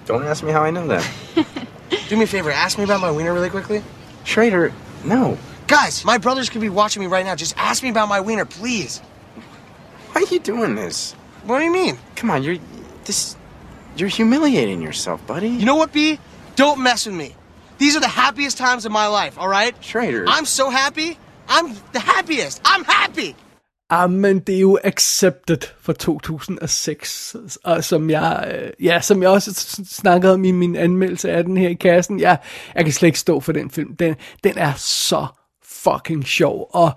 Don't ask me how I know that. Do me a favor, ask me about my wiener really quickly. Schrader, no. Guys, my brothers could be watching me right now. Just ask me about my wiener, please. Why are you doing this? What do you mean? Come on, you're this. You're humiliating yourself, buddy. You know what, B? Don't mess with me. These are the happiest times of my life, all right? Schrader. I'm so happy. I'm the happiest. I'm happy. Ah, Jamen, det er jo Accepted fra 2006, og som jeg, øh, ja, som jeg også snakkede om i min anmeldelse af den her i kassen. Ja, jeg kan slet ikke stå for den film. Den, den er så fucking sjov, og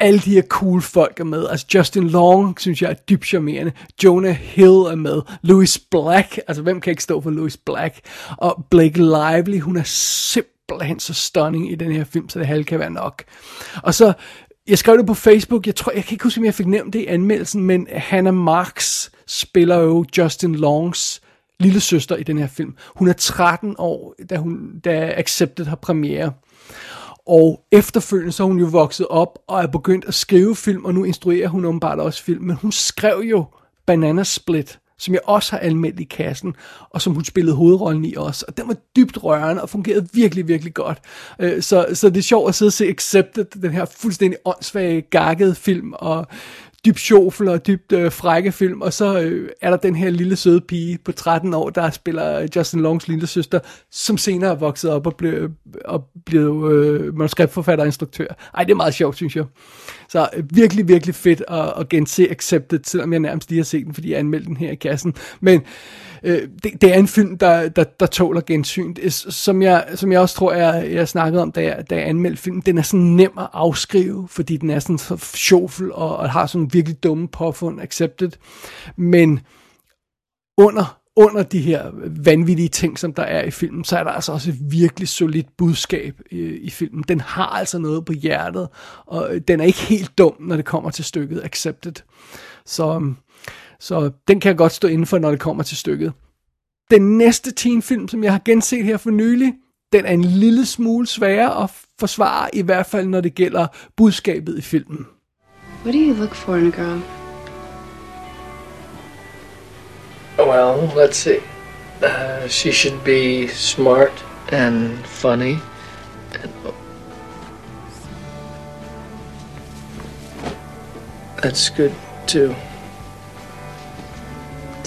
alle de her cool folk er med. Altså Justin Long, synes jeg er dybt charmerende. Jonah Hill er med. Louis Black, altså hvem kan ikke stå for Louis Black? Og Blake Lively, hun er simpelthen så stunning i den her film, så det halve kan være nok. Og så jeg skrev det på Facebook, jeg tror, jeg kan ikke huske, om jeg fik nævnt det i anmeldelsen, men Hannah Marks spiller jo Justin Longs lille søster i den her film. Hun er 13 år, da, hun, da Accepted har premiere. Og efterfølgende så er hun jo vokset op og er begyndt at skrive film, og nu instruerer hun åbenbart også film. Men hun skrev jo Banana Split, som jeg også har anmeldt i kassen, og som hun spillede hovedrollen i også. Og den var dybt rørende og fungerede virkelig, virkelig godt. Øh, så, så det er sjovt at sidde og se Accepted, den her fuldstændig åndssvage, gakkede film, og dybt sjofel og dybt øh, frække film, og så øh, er der den her lille søde pige på 13 år, der spiller øh, Justin Longs lille søster, som senere er vokset op og blev, og blev øh, manuskriptforfatter og instruktør. Ej, det er meget sjovt, synes jeg. Så øh, virkelig, virkelig fedt at, at gense Accepted, selvom jeg nærmest lige har set den, fordi jeg anmeldte den her i kassen. Men øh, det, det er en film, der, der, der tåler gensyn. Som jeg, som jeg også tror, jeg, jeg snakkede om, da jeg, da jeg anmeldte filmen, den er sådan nem at afskrive, fordi den er sådan så sjovfuld og, og har sådan virkelig dumme påfund, accepted. Men under, under de her vanvittige ting, som der er i filmen, så er der altså også et virkelig solidt budskab i, i filmen. Den har altså noget på hjertet, og øh, den er ikke helt dum, når det kommer til stykket accepted. Så, øhm, så den kan jeg godt stå inden for, når det kommer til stykket. Den næste teenfilm, som jeg har genset her for nylig, den er en lille smule sværere at forsvare, i hvert fald når det gælder budskabet i filmen. What do you look for in a girl? Well, let's see. Uh, she should be smart and funny. And That's good too.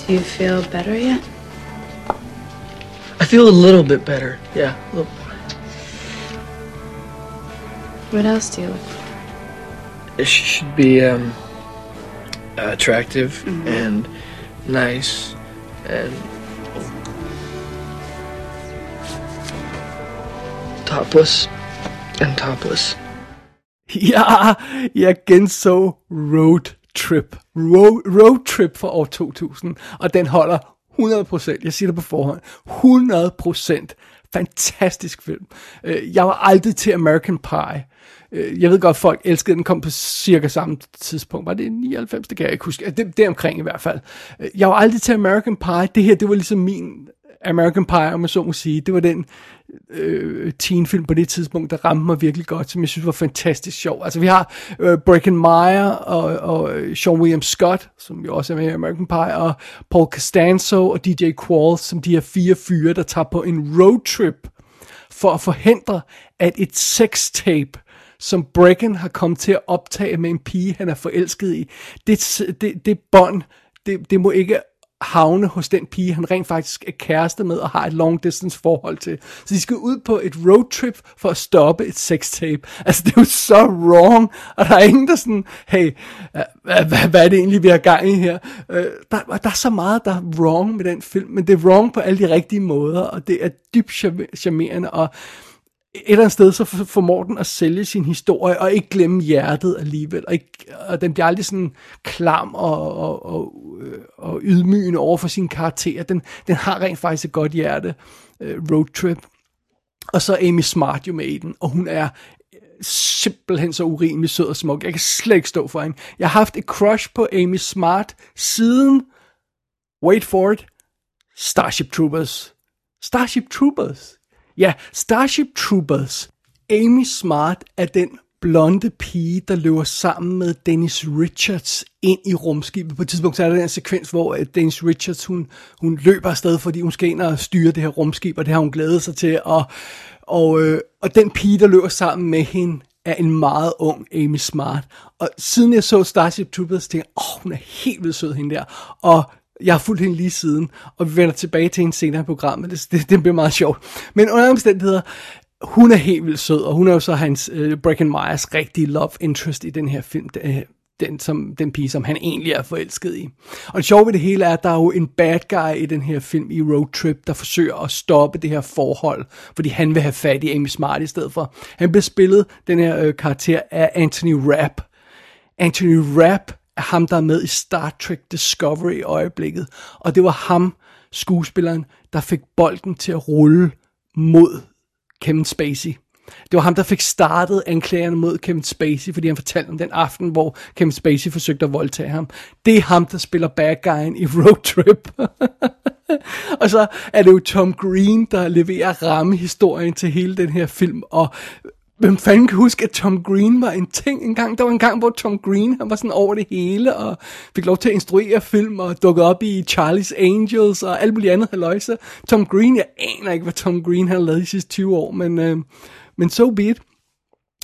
Do you feel better yet? I feel a little bit better. Yeah. a little- What else do you look for? She should be um, attractive and nice and topless and topless. Ja, jeg genså Road Trip. Road, Road Trip for år 2000, og den holder 100%, jeg siger det på forhånd, 100% fantastisk film. Øh, jeg var aldrig til American Pie. Øh, jeg ved godt, folk elskede den, kom på cirka samme tidspunkt. Var det 99? Det kan jeg ikke huske. Det, det er omkring i hvert fald. Øh, jeg var aldrig til American Pie. Det her, det var ligesom min American Pie, om man så må sige. Det var den øh, teenfilm på det tidspunkt, der ramte mig virkelig godt, som jeg synes var fantastisk sjov. Altså vi har øh, Breckin Meyer og, og øh, Sean William Scott, som jo også er med i American Pie, og Paul Costanzo og DJ Qualls, som de her fire fyre, der tager på en roadtrip for at forhindre, at et sextape, som Brecken har kommet til at optage med en pige, han er forelsket i, det, det, det bånd, det, det må ikke havne hos den pige, han rent faktisk er kæreste med og har et long distance forhold til. Så de skal ud på et roadtrip for at stoppe et sextape. Altså det er jo så wrong, og der er ingen der sådan, hey, hvad, hvad, hvad er det egentlig, vi har gang i her? Uh, der, der er så meget, der er wrong med den film, men det er wrong på alle de rigtige måder, og det er dybt charmerende, og et eller andet sted, så formår den at sælge sin historie, og ikke glemme hjertet alligevel. Og, ikke, og den bliver aldrig sådan klam og, og, og, øh, og ydmygende over for sin karakter. Den, den har rent faktisk et godt hjerte. øh, road trip. Og så Amy Smart jo med i den, og hun er øh, simpelthen så urimelig sød og smuk. Jeg kan slet ikke stå for hende. Jeg har haft et crush på Amy Smart siden, wait for it, Starship Troopers. Starship Troopers. Ja, Starship Troopers. Amy Smart er den blonde pige, der løber sammen med Dennis Richards ind i rumskibet. På et tidspunkt så er der en sekvens, hvor øh, Dennis Richards, hun, hun løber afsted, fordi hun skal ind og styre det her rumskib, og det har hun glædet sig til. Og, og, øh, og den pige, der løber sammen med hende, er en meget ung Amy Smart. Og siden jeg så Starship Troopers, tænkte jeg, åh, hun er helt vildt sød, hende der. Og jeg har fulgt hende lige siden, og vi vender tilbage til hende senere i programmet. Det, det, det bliver meget sjovt. Men under omstændigheder, hun er helt vildt sød, og hun er jo så hans øh, Breckin Myers rigtige love interest i den her film. Uh, den, som, den pige, som han egentlig er forelsket i. Og det sjove ved det hele er, at der er jo en bad guy i den her film i Road Trip, der forsøger at stoppe det her forhold, fordi han vil have fat i Amy Smart i stedet for. Han bliver spillet, den her øh, karakter, af Anthony Rapp. Anthony Rapp ham, der er med i Star Trek Discovery i øjeblikket. Og det var ham, skuespilleren, der fik bolden til at rulle mod Kevin Spacey. Det var ham, der fik startet anklagerne mod Kevin Spacey, fordi han fortalte om den aften, hvor Kevin Spacey forsøgte at voldtage ham. Det er ham, der spiller bad guyen i Road Trip. og så er det jo Tom Green, der leverer rammehistorien til hele den her film, og Hvem fanden kan huske, at Tom Green var en ting engang? Der var en gang, hvor Tom Green han var sådan over det hele, og fik lov til at instruere film, og dukke op i Charlie's Angels, og alt muligt andet haløjse. Tom Green, jeg aner ikke, hvad Tom Green har lavet de sidste 20 år, men, øh, men so be it.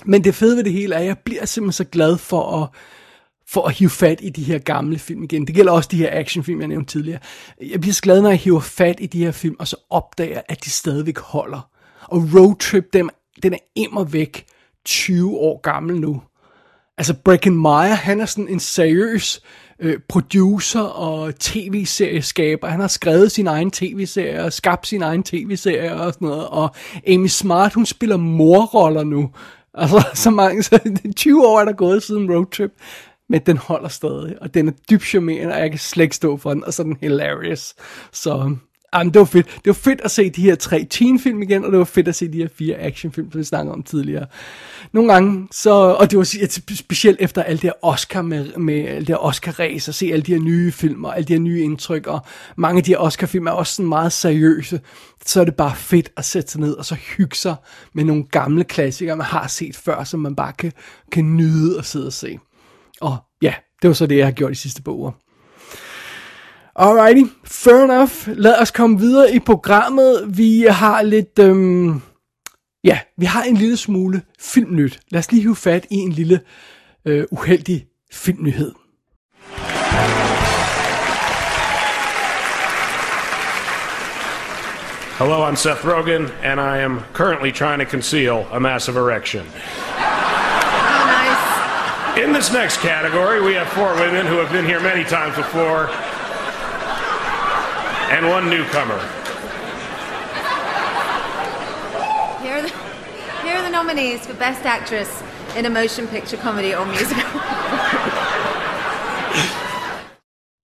Men det fede ved det hele er, at jeg bliver simpelthen så glad for at, for at hive fat i de her gamle film igen. Det gælder også de her actionfilm, jeg nævnte tidligere. Jeg bliver så glad, når jeg hiver fat i de her film, og så opdager, at de stadigvæk holder. Og roadtrip dem den er immer væk 20 år gammel nu. Altså Breckin Meyer, han er sådan en seriøs øh, producer og tv-serieskaber. Han har skrevet sin egen tv-serie og skabt sin egen tv-serie og sådan noget. Og Amy Smart, hun spiller morroller nu. Altså så mange, så 20 år er der gået siden Road Trip. Men den holder stadig, og den er dybt charmerende, og jeg kan slet ikke stå for den, og så er den hilarious. Så Jamen, det var fedt. Det var fedt at se de her tre teenfilm igen, og det var fedt at se de her fire actionfilm, som vi snakkede om tidligere. Nogle gange, så, og det var specielt efter alt det her Oscar med, med alt det her Oscar-race, at se alle de her nye filmer, alle de her nye indtryk, og mange af de her Oscar-film er også sådan meget seriøse, så er det bare fedt at sætte sig ned og så hygge sig med nogle gamle klassikere, man har set før, som man bare kan, kan nyde og sidde og se. Og ja, det var så det, jeg har gjort de sidste par uger. Alrighty, fair enough. Lad os komme videre i programmet. Vi har lidt, øhm, ja, vi har en lille smule filmnyt. Lad os lige hive fat i en lille øh, uheldig filmnyhed. Hello, I'm Seth Rogen, and I am currently trying to conceal a massive erection. Oh, nice. In this next category, we have four women who have been here many times before and one newcomer. Here are, the, here are the nominees for Best Actress in a Motion Picture Comedy or Musical.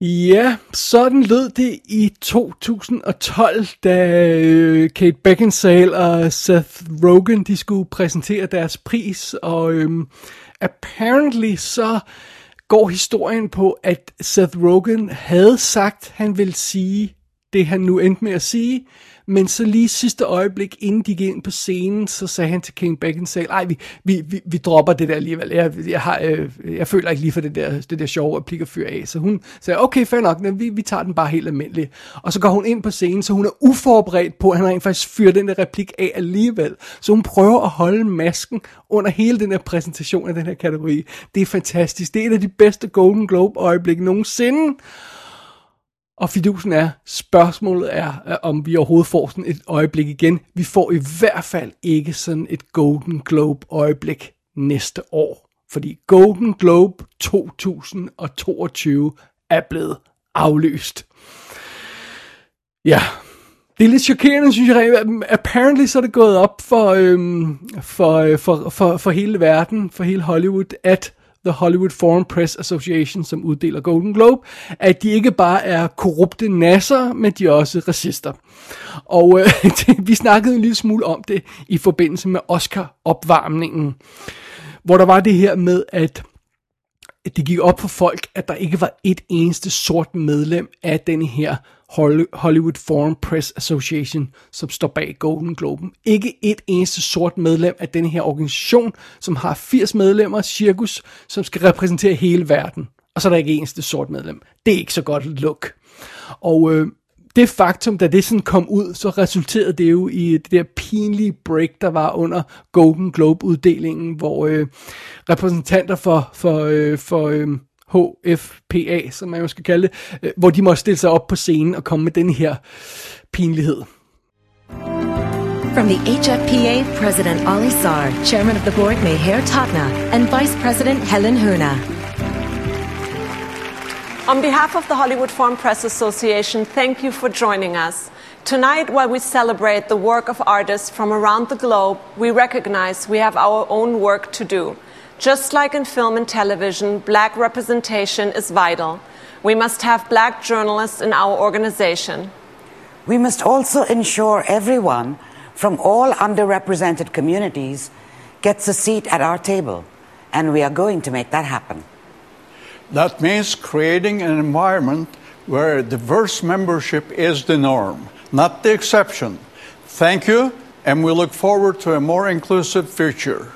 Ja, sådan lød det i 2012, da øh, Kate Beckinsale og Seth Rogen de skulle præsentere deres pris, og øhm, apparently så går historien på, at Seth Rogen havde sagt, han ville sige det han nu endte med at sige, men så lige sidste øjeblik, inden de gik ind på scenen, så sagde han til King Beckinsale, ej, vi, vi, vi, vi dropper det der alligevel, jeg, jeg, har, øh, jeg føler ikke lige for det der, det der sjove replik at fyre af. Så hun sagde, okay, fair nok, men vi, vi tager den bare helt almindelig. Og så går hun ind på scenen, så hun er uforberedt på, at han rent faktisk fyrer den der replik af alligevel. Så hun prøver at holde masken under hele den her præsentation af den her kategori. Det er fantastisk. Det er et af de bedste Golden Globe øjeblikke nogensinde. Og fidusen er, spørgsmålet er, øh, om vi overhovedet får sådan et øjeblik igen. Vi får i hvert fald ikke sådan et Golden Globe øjeblik næste år. Fordi Golden Globe 2022 er blevet aflyst. Ja, det er lidt chokerende, synes jeg. Apparently så er det gået op for, øhm, for, øh, for, for, for hele verden, for hele Hollywood, at The Hollywood Foreign Press Association, som uddeler Golden Globe, at de ikke bare er korrupte nasser, men de er også racister. Og øh, vi snakkede en lille smule om det i forbindelse med Oscar-opvarmningen, hvor der var det her med, at det gik op for folk, at der ikke var et eneste sort medlem af den her Hollywood Foreign Press Association, som står bag Golden Globen. Ikke et eneste sort medlem af den her organisation, som har 80 medlemmer, cirkus, som skal repræsentere hele verden. Og så er der ikke eneste sort medlem. Det er ikke så godt look. Og øh, det faktum, da det sådan kom ud, så resulterede det jo i det der pinlige break, der var under Golden Globe-uddelingen, hvor øh, repræsentanter for, for, øh, for øh, HFPA, som man jo skal kalde det, øh, hvor de måtte stille sig op på scenen og komme med den her pinlighed. From the HFPA, President Ali Sar, Chairman of the Board Meher Tatna, and Vice President Helen Huna. On behalf of the Hollywood Foreign Press Association, thank you for joining us. Tonight, while we celebrate the work of artists from around the globe, we recognize we have our own work to do. Just like in film and television, black representation is vital. We must have black journalists in our organization. We must also ensure everyone from all underrepresented communities gets a seat at our table, and we are going to make that happen. That means creating an environment where diverse membership is the norm, not the exception. Thank you, and we look forward to a more inclusive future.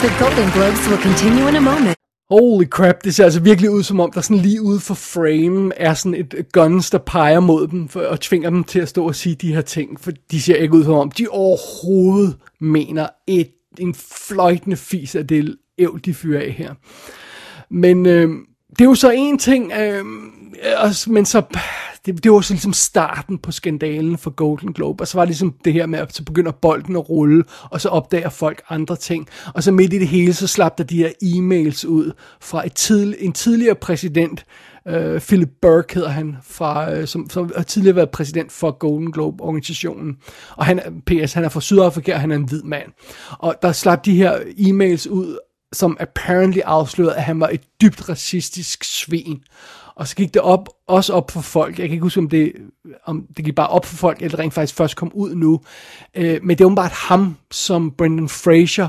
The Golden Globes will continue in a moment. Holy crap, det ser altså virkelig ud som om, der sådan lige ude for frame er sådan et guns, der peger mod dem for, og tvinger dem til at stå og sige de her ting, for de ser ikke ud som om, de overhovedet mener et, en fløjtende fis af det ævl, de fyrer af her. Men øh, det er jo så en ting, øh, men så, det, det var så ligesom starten på skandalen for Golden Globe, og så var det ligesom det her med, at så begynder bolden at rulle, og så opdager folk andre ting, og så midt i det hele, så slap der de her e-mails ud fra et tidl, en tidligere præsident, øh, Philip Burke hedder han, fra, øh, som, som har tidligere været præsident for Golden Globe-organisationen, og han, PS, han er fra Sydafrika, og han er en hvid mand, og der slap de her e-mails ud, som apparently afslørede, at han var et dybt racistisk svin. Og så gik det op, også op for folk. Jeg kan ikke huske, om det, om det gik bare op for folk, eller rent faktisk først kom ud nu. Øh, men det er åbenbart ham, som Brendan Fraser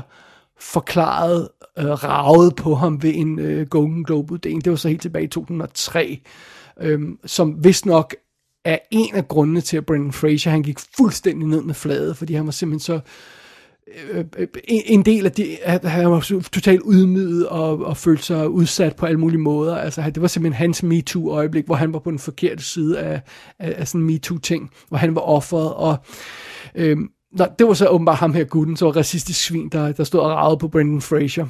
forklarede, øh, ravet på ham ved en øh, Golden Globe-uddeling. Det var så helt tilbage i 2003. Øh, som vist nok er en af grundene til, at Brendan Fraser han gik fuldstændig ned med fladet, fordi han var simpelthen så Øh, øh, øh, en del af det, at han var totalt ydmyget og, og følte sig udsat på alle mulige måder. Altså, det var simpelthen hans MeToo-øjeblik, hvor han var på den forkerte side af, af, af sådan en MeToo-ting, hvor han var offeret, og øh, det var så åbenbart ham her gutten, så var racistisk svin, der, der stod og ragede på Brendan Fraser.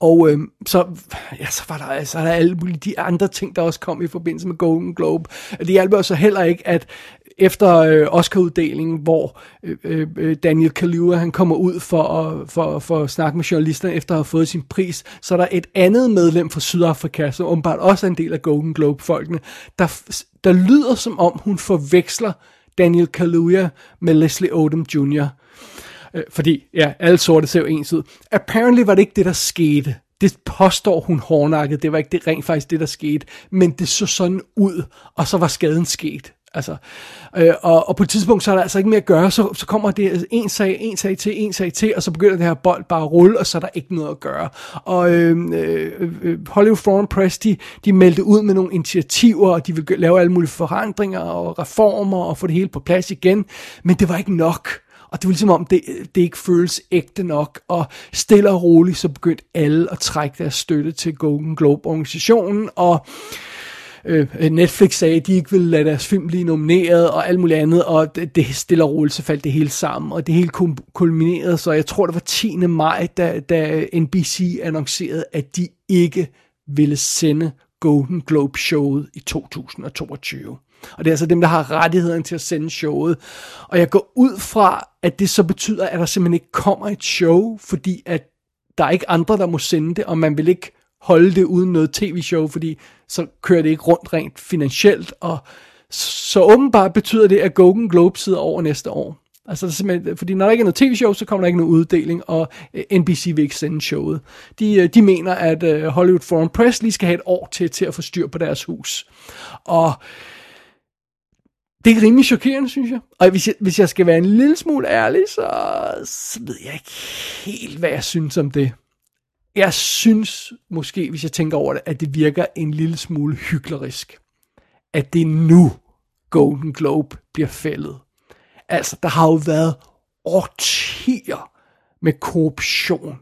Og øh, så, ja, så var der, altså, der alle mulige de andre ting, der også kom i forbindelse med Golden Globe. Det hjalp så heller ikke, at efter øh, Oscar-uddelingen, hvor øh, øh, øh, Daniel Kaluuya han kommer ud for at, for, for at snakke med journalisterne efter at have fået sin pris, så er der et andet medlem fra Sydafrika, som åbenbart også er en del af Golden Globe-folkene, der, der lyder som om hun forveksler Daniel Kaluuya med Leslie Odom Jr., Øh, fordi, ja, alle sorte ser jo ens ud. Apparently var det ikke det, der skete. Det påstår hun hårdnakket, det var ikke det rent faktisk det, der skete. Men det så sådan ud, og så var skaden sket. Altså, øh, og, og på et tidspunkt, så er der altså ikke mere at gøre, så, så kommer det en sag, en sag til, en sag til, og så begynder det her bold bare at rulle, og så er der ikke noget at gøre. Og øh, øh, øh, Hollywood Foreign Press, de, de meldte ud med nogle initiativer, og de vil lave alle mulige forandringer og reformer, og få det hele på plads igen, men det var ikke nok. Og det var ligesom om, det, det ikke føles ægte nok, og stille og roligt, så begyndte alle at trække deres støtte til Golden Globe-organisationen, og øh, øh, Netflix sagde, at de ikke ville lade deres film blive nomineret, og alt muligt andet, og det, det stille og roligt, så faldt det hele sammen, og det hele kulminerede, så jeg tror, det var 10. maj, da, da NBC annoncerede, at de ikke ville sende Golden Globe showet i 2022. Og det er altså dem, der har rettigheden til at sende showet. Og jeg går ud fra, at det så betyder, at der simpelthen ikke kommer et show, fordi at der er ikke andre, der må sende det, og man vil ikke holde det uden noget tv-show, fordi så kører det ikke rundt rent finansielt, og så åbenbart betyder det, at Golden Globe sidder over næste år. Altså, det simpelthen, fordi når der ikke er noget tv-show, så kommer der ikke nogen uddeling, og øh, NBC vil ikke sende showet. De, øh, de mener, at øh, Hollywood Foreign Press lige skal have et år til, til at få styr på deres hus. Og det er rimelig chokerende, synes jeg. Og hvis jeg, hvis jeg skal være en lille smule ærlig, så, så ved jeg ikke helt, hvad jeg synes om det. Jeg synes måske, hvis jeg tænker over det, at det virker en lille smule hyklerisk. At det er nu Golden Globe bliver fældet. Altså, der har jo været årtier med korruption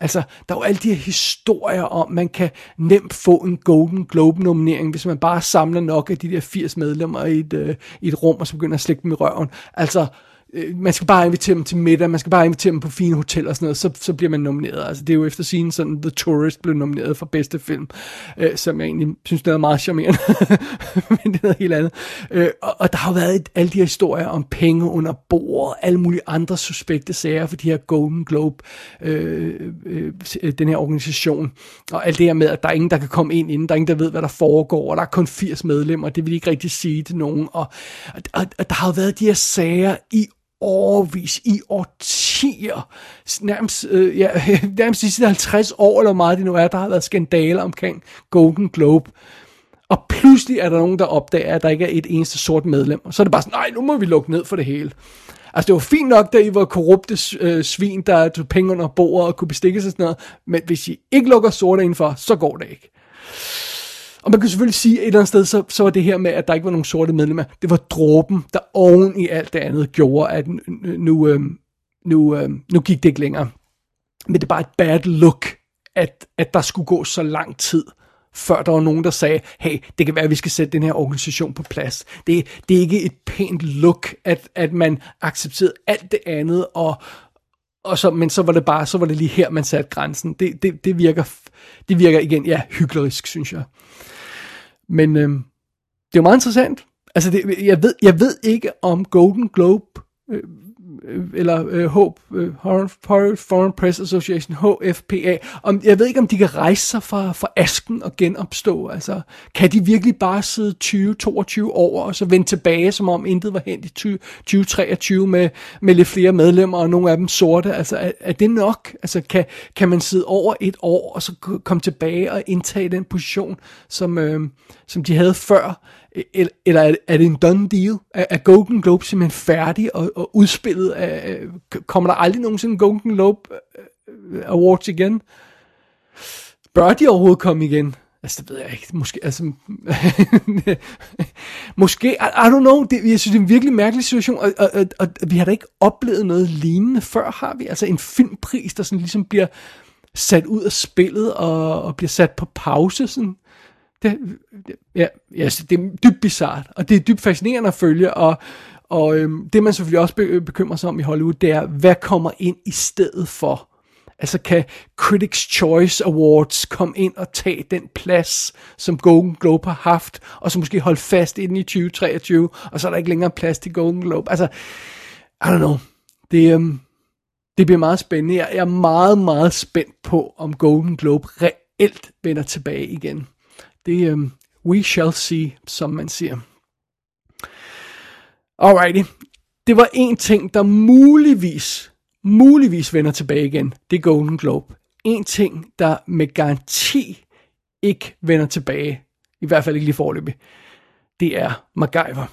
Altså, der er jo alle de her historier om, man kan nemt få en Golden Globe-nominering, hvis man bare samler nok af de der 80 medlemmer i et, øh, i et rum, og så begynder at slække dem i røven. Altså, øh, Øh, man skal bare invitere dem til middag, man skal bare invitere dem på fine hoteller og sådan noget, så, så bliver man nomineret. Altså, det er jo efter sin sådan, The Tourist blev nomineret for bedste film, øh, som jeg egentlig synes, det er meget charmerende, men det er noget helt andet. Øh, og, og der har jo været et, alle de her historier om penge under bordet, alle mulige andre suspekte sager for de her Golden Globe, øh, øh, den her organisation, og alt det her med, at der er ingen, der kan komme ind inden, der er ingen, der ved, hvad der foregår, og der er kun 80 medlemmer, det vil de ikke rigtig sige til nogen, og, og, og der har jo været de her sager i overvis, i årtier, nærmest, øh, ja, nærmest de sidste 50 år eller meget det nu er, der har været skandaler omkring Golden Globe. Og pludselig er der nogen, der opdager, at der ikke er et eneste sort medlem. Og så er det bare sådan, nej, nu må vi lukke ned for det hele. Altså, det var fint nok, da I var korrupte øh, svin, der tog penge under bordet og kunne bestikke sig sådan noget. Men hvis I ikke lukker sorte indenfor, så går det ikke. Og man kan selvfølgelig sige, at et eller andet sted, så, så var det her med, at der ikke var nogen sorte medlemmer, det var dråben, der oven i alt det andet gjorde, at nu, øh, nu, øh, nu gik det ikke længere. Men det er bare et bad look, at, at der skulle gå så lang tid, før der var nogen, der sagde, hey, det kan være, at vi skal sætte den her organisation på plads. Det, det er ikke et pænt look, at, at man accepterede alt det andet, og, og så, men så var det bare, så var det lige her, man satte grænsen. Det, det, det, virker, det virker igen, ja, hyklerisk, synes jeg. Men øh, det er jo meget interessant. Altså, det, jeg, ved, jeg ved ikke, om Golden Globe øh, Øh, eller øh, Hope, øh, Horror, Foreign Press Association, HFPA, om, jeg ved ikke, om de kan rejse sig fra, fra asken og genopstå. Altså, kan de virkelig bare sidde 20-22 år og så vende tilbage, som om intet var hent i 2023 med, med lidt flere medlemmer, og nogle af dem sorte? Altså, er, er det nok? Altså, kan, kan man sidde over et år, og så komme tilbage og indtage den position, som, øh, som de havde før? Eller er, er det en done deal? Er, er Golden Globe simpelthen færdig og, og udspillet? Er, kommer der aldrig nogensinde Golden Globe øh, øh, Awards igen? Bør de overhovedet komme igen? Altså, det ved jeg ikke. Måske, altså... måske, I, I don't know. Det, jeg synes, det er en virkelig mærkelig situation, og, og, og, og vi har da ikke oplevet noget lignende før, har vi? Altså en filmpris, der sådan ligesom bliver sat ud af spillet og, og bliver sat på pause, sådan det, ja, ja, det er dybt bizart, og det er dybt fascinerende at følge, og, og øhm, det man selvfølgelig også øh, bekymrer sig om i Hollywood, det er, hvad kommer ind i stedet for? Altså kan Critics' Choice Awards komme ind og tage den plads, som Golden Globe har haft, og så måske holde fast inden i 2023, og så er der ikke længere plads til Golden Globe. Altså, I don't know. Det, øhm, det bliver meget spændende. Jeg er meget, meget spændt på, om Golden Globe reelt vender tilbage igen. Det, um, we shall see, som man siger. Alrighty. Det var en ting, der muligvis, muligvis vender tilbage igen. Det er Golden Globe. En ting, der med garanti ikke vender tilbage. I hvert fald ikke lige forløbig. Det er MacGyver.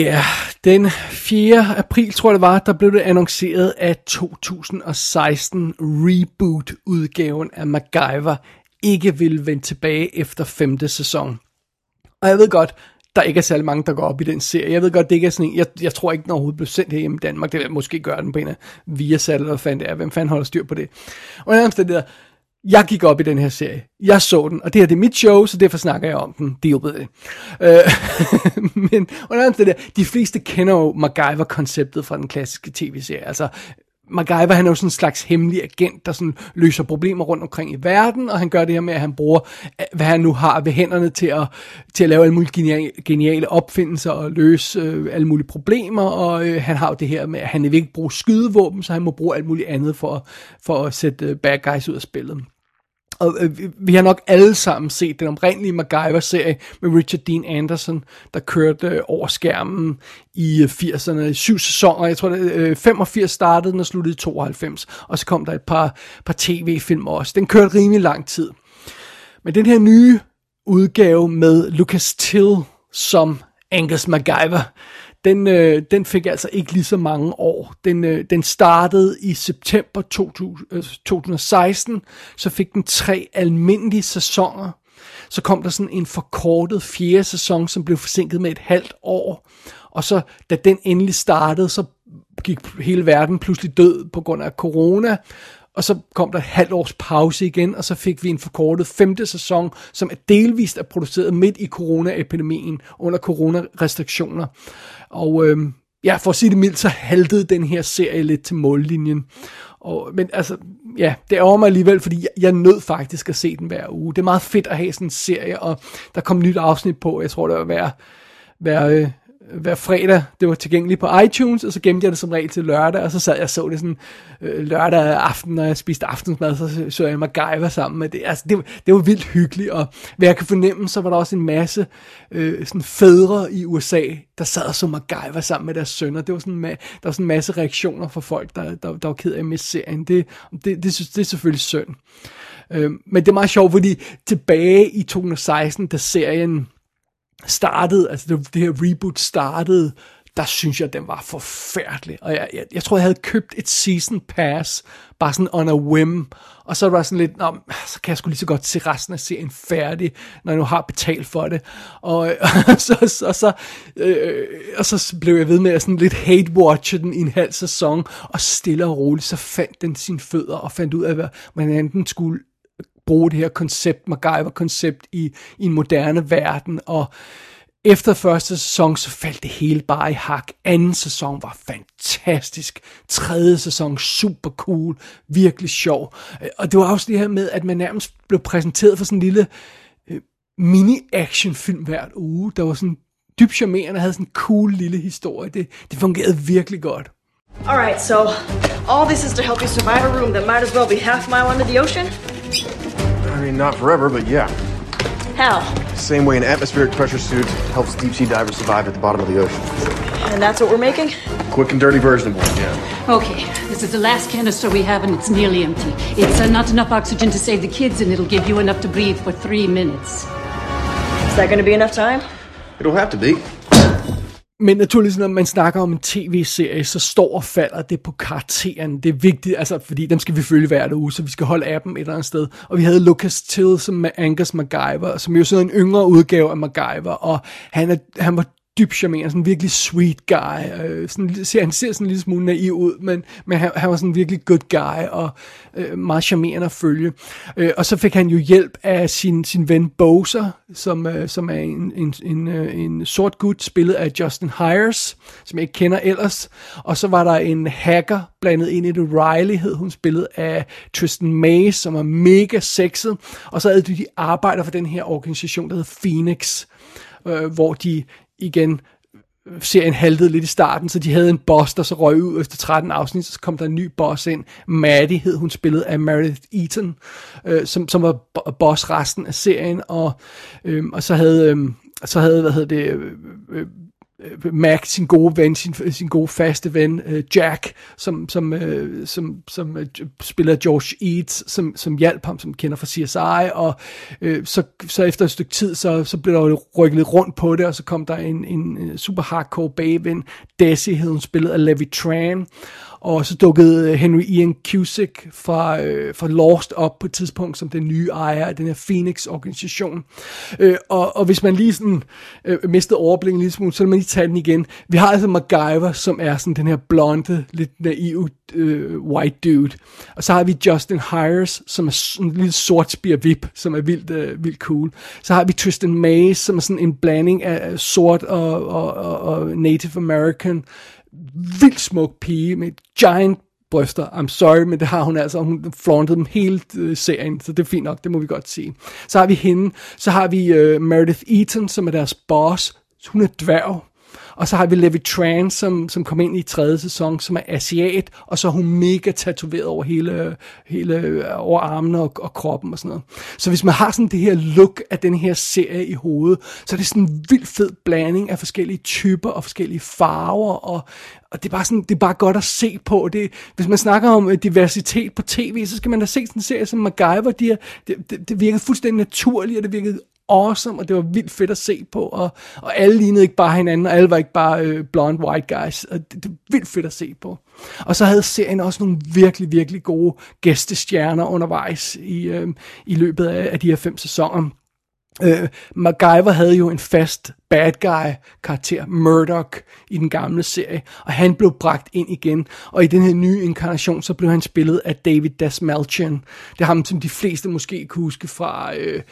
Ja, yeah. den 4. april, tror jeg det var, der blev det annonceret, at 2016 reboot-udgaven af MacGyver ikke ville vende tilbage efter femte sæson. Og jeg ved godt, der ikke er særlig mange, der går op i den serie. Jeg ved godt, det ikke er sådan en, jeg, jeg tror ikke, den overhovedet blev sendt her i Danmark. Det vil måske gøre den på en af via sat, eller hvad fanden det er. Hvem fanden holder styr på det? Og nærmest det der, jeg gik op i den her serie. Jeg så den, og det her det er mit show, så derfor snakker jeg om den. Det er jo det. Øh, men under det der, de fleste kender jo MacGyver-konceptet fra den klassiske tv-serie. Altså, MacGyver han er jo sådan en slags hemmelig agent, der sådan løser problemer rundt omkring i verden, og han gør det her med, at han bruger, øh, hvad han nu har ved hænderne til at, til at lave alle mulige geniale, geniale opfindelser og løse øh, alle mulige problemer, og øh, han har jo det her med, at han vil ikke bruge skydevåben, så han må bruge alt muligt andet for, for at sætte øh, bad guys ud af spillet. Og øh, vi har nok alle sammen set den oprindelige MacGyver-serie med Richard Dean Anderson, der kørte øh, over skærmen i øh, 80'erne, i syv sæsoner. Jeg tror, det øh, 85 startede den og sluttede i 92. Og så kom der et par, par tv-film også. Den kørte rimelig lang tid. Men den her nye udgave med Lucas Till som Angus MacGyver, den, øh, den fik altså ikke lige så mange år. Den, øh, den startede i september 2000, øh, 2016, så fik den tre almindelige sæsoner. Så kom der sådan en forkortet fjerde sæson, som blev forsinket med et halvt år. Og så da den endelig startede, så gik hele verden pludselig død på grund af corona. Og så kom der et halvt års pause igen, og så fik vi en forkortet femte sæson, som er delvist er produceret midt i coronaepidemien, under coronarestriktioner. Og øh, ja, for at sige det mildt, så haltede den her serie lidt til mållinjen. Og, men altså, ja, det ærger mig alligevel, fordi jeg, jeg nød faktisk at se den hver uge. Det er meget fedt at have sådan en serie, og der kom nyt afsnit på, jeg tror det var hver, hver, øh, Øh, hver fredag, det var tilgængeligt på iTunes, og så gemte jeg det som regel til lørdag, og så sad jeg og så det sådan øh, lørdag aften, når jeg spiste aftensmad, så så jeg MacGyver sammen med det. Altså, det, det var vildt hyggeligt, og hvad jeg kan fornemme, så var der også en masse øh, sådan fædre i USA, der sad og så MacGyver sammen med deres sønner. Det var sådan, der var sådan en masse reaktioner fra folk, der, der, der var ked af at miste serien. Det, det, det, det er selvfølgelig synd. Øh, men det er meget sjovt, fordi tilbage i 2016, da serien startede, altså det, det her reboot startede, der synes jeg, at den var forfærdelig. Og jeg, jeg, jeg tror, jeg havde købt et season pass, bare sådan on a whim. Og så var det sådan lidt, Nå, så kan jeg sgu lige så godt se resten af serien færdig, når jeg nu har betalt for det. Og, og, så, så, så, øh, og så blev jeg ved med at sådan lidt hate-watche den i en halv sæson, og stille og roligt, så fandt den sine fødder, og fandt ud af, hvordan den skulle bruge det her koncept, MacGyver-koncept i, i en moderne verden, og efter første sæson, så faldt det hele bare i hak. Anden sæson var fantastisk. Tredje sæson, super cool. Virkelig sjov. Og det var også det her med, at man nærmest blev præsenteret for sådan en lille øh, mini-action-film hvert uge. Der var sådan dybt charmerende, havde sådan en cool lille historie. Det, det fungerede virkelig godt. Alright, so all this is to help you survive a room that might as well be half mile under the ocean? I mean, not forever, but yeah. How? Same way an atmospheric pressure suit helps deep sea divers survive at the bottom of the ocean. And that's what we're making? Quick and dirty version of one, yeah. Okay, this is the last canister we have and it's nearly empty. It's uh, not enough oxygen to save the kids and it'll give you enough to breathe for three minutes. Is that gonna be enough time? It'll have to be. Men naturligvis, når man snakker om en tv-serie, så står og falder det på karakteren. Det er vigtigt, altså, fordi dem skal vi følge hver uge, så vi skal holde af dem et eller andet sted. Og vi havde Lucas Till som Angus MacGyver, som jo sådan en yngre udgave af MacGyver, og han, er, han var dybt charmerende, sådan en virkelig sweet guy. Øh, sådan, ser, han ser sådan en lille smule naiv ud, men, men han, han var sådan en virkelig good guy, og øh, meget charmerende at følge. Øh, og så fik han jo hjælp af sin, sin ven Bowser, som, øh, som er en, en, en, øh, en sort gut, spillet af Justin Hires, som jeg ikke kender ellers. Og så var der en hacker blandet ind i det, Riley hed hun, spillet af Tristan Mays, som er mega sexet. Og så havde de, de arbejder for den her organisation, der hedder Phoenix, øh, hvor de igen øh, serien haltede lidt i starten, så de havde en boss, der så røg ud efter 13 afsnit, så kom der en ny boss ind. Maddie hed hun spillet af Meredith Eaton, øh, som, som var boss resten af serien, og, øh, og så havde, øh, så havde, hvad hedder det, øh, øh, Øh, Mac, sin gode ven, sin, sin gode faste ven, øh, Jack, som, som, øh, som, som øh, spiller George Eads, som, som hjalp ham, som kender fra CSI, og øh, så, så efter et stykke tid, så, så blev der jo rykket lidt rundt på det, og så kom der en, en øh, super hardcore bagven, Desi hed hun spillet af Levi Tran, og så dukkede øh, Henry Ian Cusick fra, øh, fra Lost op på et tidspunkt som den nye ejer af den her Phoenix-organisation. Øh, og, og hvis man lige sådan øh, mistede overblik en lille smule, så vil man lige tage den igen. Vi har altså MacGyver, som er sådan den her blonde, lidt naive øh, white dude. Og så har vi Justin Hires, som er sådan en lille sort spir vip, som er vildt, øh, vildt cool. Så har vi Tristan Mays, som er sådan en blanding af sort og, og, og, og Native American vildt smuk pige med giant bryster. I'm sorry, men det har hun altså. Hun flauntede dem hele øh, serien, så det er fint nok, det må vi godt sige. Så har vi hende. Så har vi øh, Meredith Eaton, som er deres boss. Hun er dværg. Og så har vi Levi Tran, som, som kom ind i tredje sæson, som er asiat, og så er hun mega tatoveret over hele, hele øh, over armene og, og kroppen og sådan noget. Så hvis man har sådan det her look af den her serie i hovedet, så er det sådan en vild fed blanding af forskellige typer og forskellige farver, og, og det er bare sådan, det er bare godt at se på. Det, hvis man snakker om øh, diversitet på tv, så skal man da se sådan en serie som MacGyver. De er, det, det, det virkede fuldstændig naturligt, og det virkede awesome, og det var vildt fedt at se på, og, og alle lignede ikke bare hinanden, og alle var ikke bare øh, blonde white guys, og det, det var vildt fedt at se på. Og så havde serien også nogle virkelig, virkelig gode gæstestjerner undervejs i, øh, i løbet af, af de her fem sæsoner. Øh, MacGyver havde jo en fast bad guy karakter, Murdoch, i den gamle serie, og han blev bragt ind igen, og i den her nye inkarnation, så blev han spillet af David Dasmalchian. Det er ham, som de fleste måske kunne huske fra... Øh,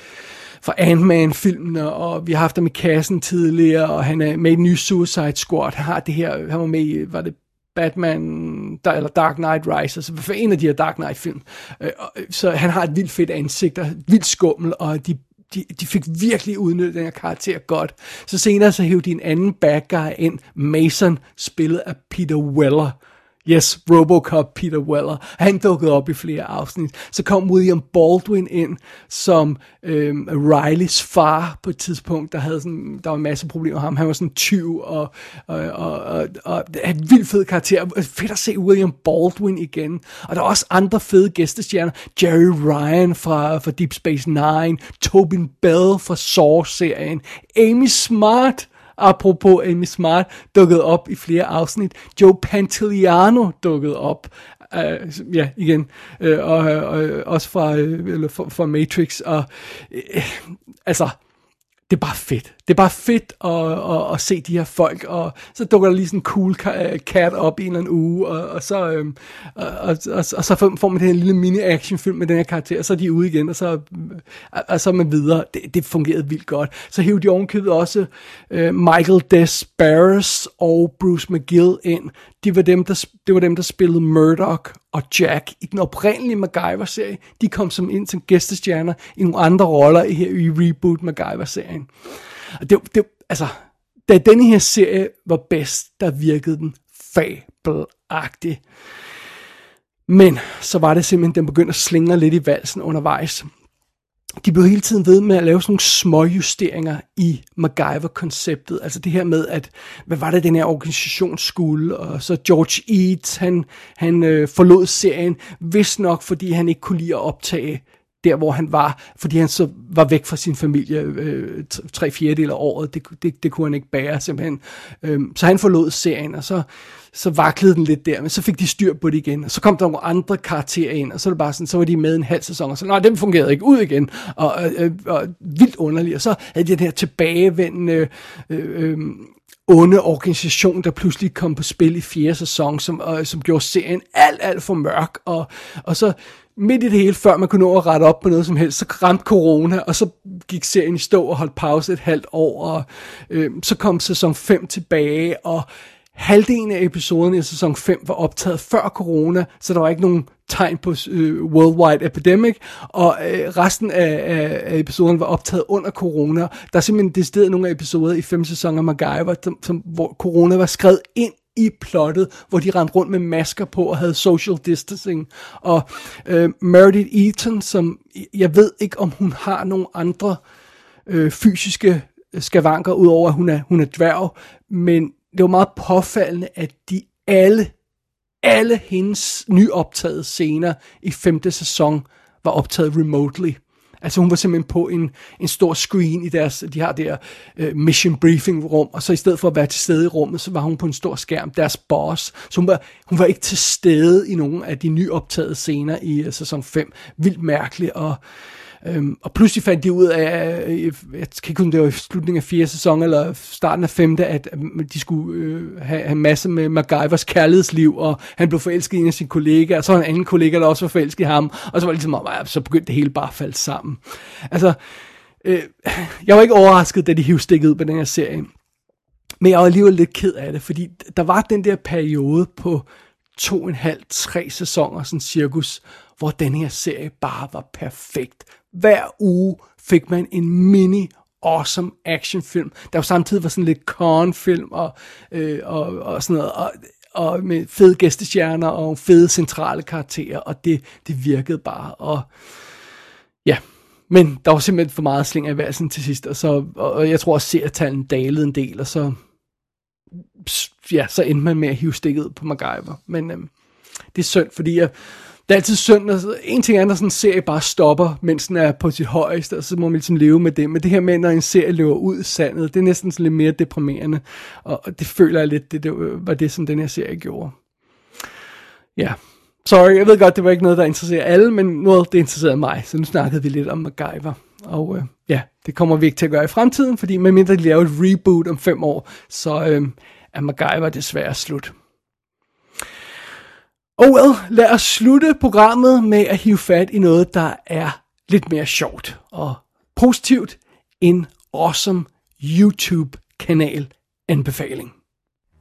fra Ant-Man-filmene, og vi har haft ham i kassen tidligere, og han er med i den nye Suicide Squad. Han har det her, han var med i, var det Batman, der, eller Dark Knight Rises, for en af de her Dark Knight-film. Øh, øh, så han har et vildt fedt ansigt, og vildt skummel, og de de, de fik virkelig udnyttet den her karakter godt. Så senere så hævde de en anden bad guy ind, Mason, spillet af Peter Weller. Yes, Robocop Peter Weller. Han dukkede op i flere afsnit. Så kom William Baldwin ind som øhm, Rileys far på et tidspunkt, der havde sådan, der var en masse problemer med ham. Han var sådan 20 og, og, og, og, og en vildt fed karakter. Fedt at se William Baldwin igen. Og der er også andre fede gæstestjerner. Jerry Ryan fra, fra Deep Space Nine. Tobin Bell fra Saw-serien. Amy Smart apropos Amy Smart, dukkede op i flere afsnit. Joe Pantoliano dukkede op. Uh, ja, igen. Uh, og, og øh, også fra, uh, eller fra, fra Matrix. Og, uh, altså, det er bare fedt. Det er bare fedt at, at, at se de her folk, og så dukker der lige sådan en cool cat op i en eller anden uge, og, og så, øhm, og, og, og, og så får får man den her lille mini-actionfilm med den her karakter, og så er de ude igen, og så, og, og så er man videre. Det, det fungerede vildt godt. Så hævde de ovenkøbet også øh, Michael Desbarres og Bruce McGill ind. De var dem, der, det var dem, der spillede Murdoch og Jack i den oprindelige MacGyver-serie. De kom som ind som gæstestjerner i nogle andre roller i, her, i Reboot MacGyver-serien. Og det, det, altså, da denne her serie var bedst, der virkede den fabelagtig. Men så var det simpelthen, den begyndte at slingre lidt i valsen undervejs. De blev hele tiden ved med at lave sådan nogle små justeringer i MacGyver-konceptet. Altså det her med, at hvad var det, den her organisation skulle? Og så George Eads, han, han øh, forlod serien, hvis nok fordi han ikke kunne lide at optage der, hvor han var, fordi han så var væk fra sin familie øh, t- tre fjerdedel af året. Det, det, det kunne han ikke bære simpelthen. Øhm, så han forlod serien, og så, så vaklede den lidt der, men så fik de styr på det igen. Og så kom der nogle andre karakterer ind, og så, det bare sådan, så var de med en halv sæson, og så, nej, dem fungerede ikke ud igen. Og, øh, og vildt underligt. Og så havde de den her tilbagevendende... Øh, øh, onde organisation, der pludselig kom på spil i fjerde sæson, som, øh, som gjorde serien alt, alt for mørk, og, og så midt i det hele, før man kunne nå at rette op på noget som helst, så ramte corona, og så gik serien i stå og holdt pause et halvt år, og øh, så kom sæson 5 tilbage, og halvdelen af episoden i sæson 5 var optaget før corona, så der var ikke nogen tegn på øh, worldwide epidemic, og øh, resten af, af, af episoden var optaget under corona. Der er simpelthen decideret nogle af episoder i fem sæsoner af MacGyver, som, som, hvor corona var skrevet ind i plottet, hvor de rendte rundt med masker på og havde social distancing. Og øh, Meredith Eaton, som jeg ved ikke, om hun har nogle andre øh, fysiske skavanker, udover at hun er, hun er dværg, men det var meget påfaldende, at de alle, alle hendes nyoptagede scener i femte sæson var optaget remotely. Altså hun var simpelthen på en, en stor screen i deres, de har der uh, mission briefing rum, og så i stedet for at være til stede i rummet, så var hun på en stor skærm, deres boss. Så hun var, hun var ikke til stede i nogen af de nyoptagede scener i uh, sæson 5. Vildt mærkeligt, og Øhm, og pludselig fandt de ud af, øh, jeg kan ikke huske, det var i slutningen af fjerde sæson, eller starten af femte, at de skulle øh, have, have masse med MacGyvers kærlighedsliv, og han blev forelsket i en af sine kollegaer, og så var en anden kollega, der også var forelsket i ham, og så var det ligesom, at så begyndte det hele bare at falde sammen. Altså, øh, jeg var ikke overrasket, da de hivede stikket ud på den her serie, men jeg var alligevel lidt ked af det, fordi der var den der periode på to og en halv, tre sæsoner, sådan cirkus, hvor den her serie bare var perfekt hver uge fik man en mini awesome actionfilm, der jo samtidig var sådan lidt con-film og, øh, og, og sådan noget, og, og med fede gæstestjerner og fede centrale karakterer, og det, det virkede bare, og ja, men der var simpelthen for meget sling af valsen til sidst, og, så, og jeg tror også, at dalede en del, og så, ja, så endte man med at hive stikket på MacGyver, men øh, det er synd, fordi jeg, det er altid synd, når en ting er, når sådan en serie bare stopper, mens den er på sit højeste, og så må man ligesom leve med det. Men det her med, når en serie løber ud i sandet, det er næsten sådan lidt mere deprimerende. Og det føler jeg lidt, det, det var det, som den her serie gjorde. Ja, sorry, jeg ved godt, det var ikke noget, der interesserer alle, men noget, det interesserede mig. Så nu snakkede vi lidt om MacGyver. Og øh, ja, det kommer vi ikke til at gøre i fremtiden, fordi medmindre de laver et reboot om fem år, så øh, er MacGyver desværre slut. Oh well, lad os slutte programmet med at hive fat i noget, der er lidt mere sjovt og positivt. En awesome YouTube-kanal anbefaling.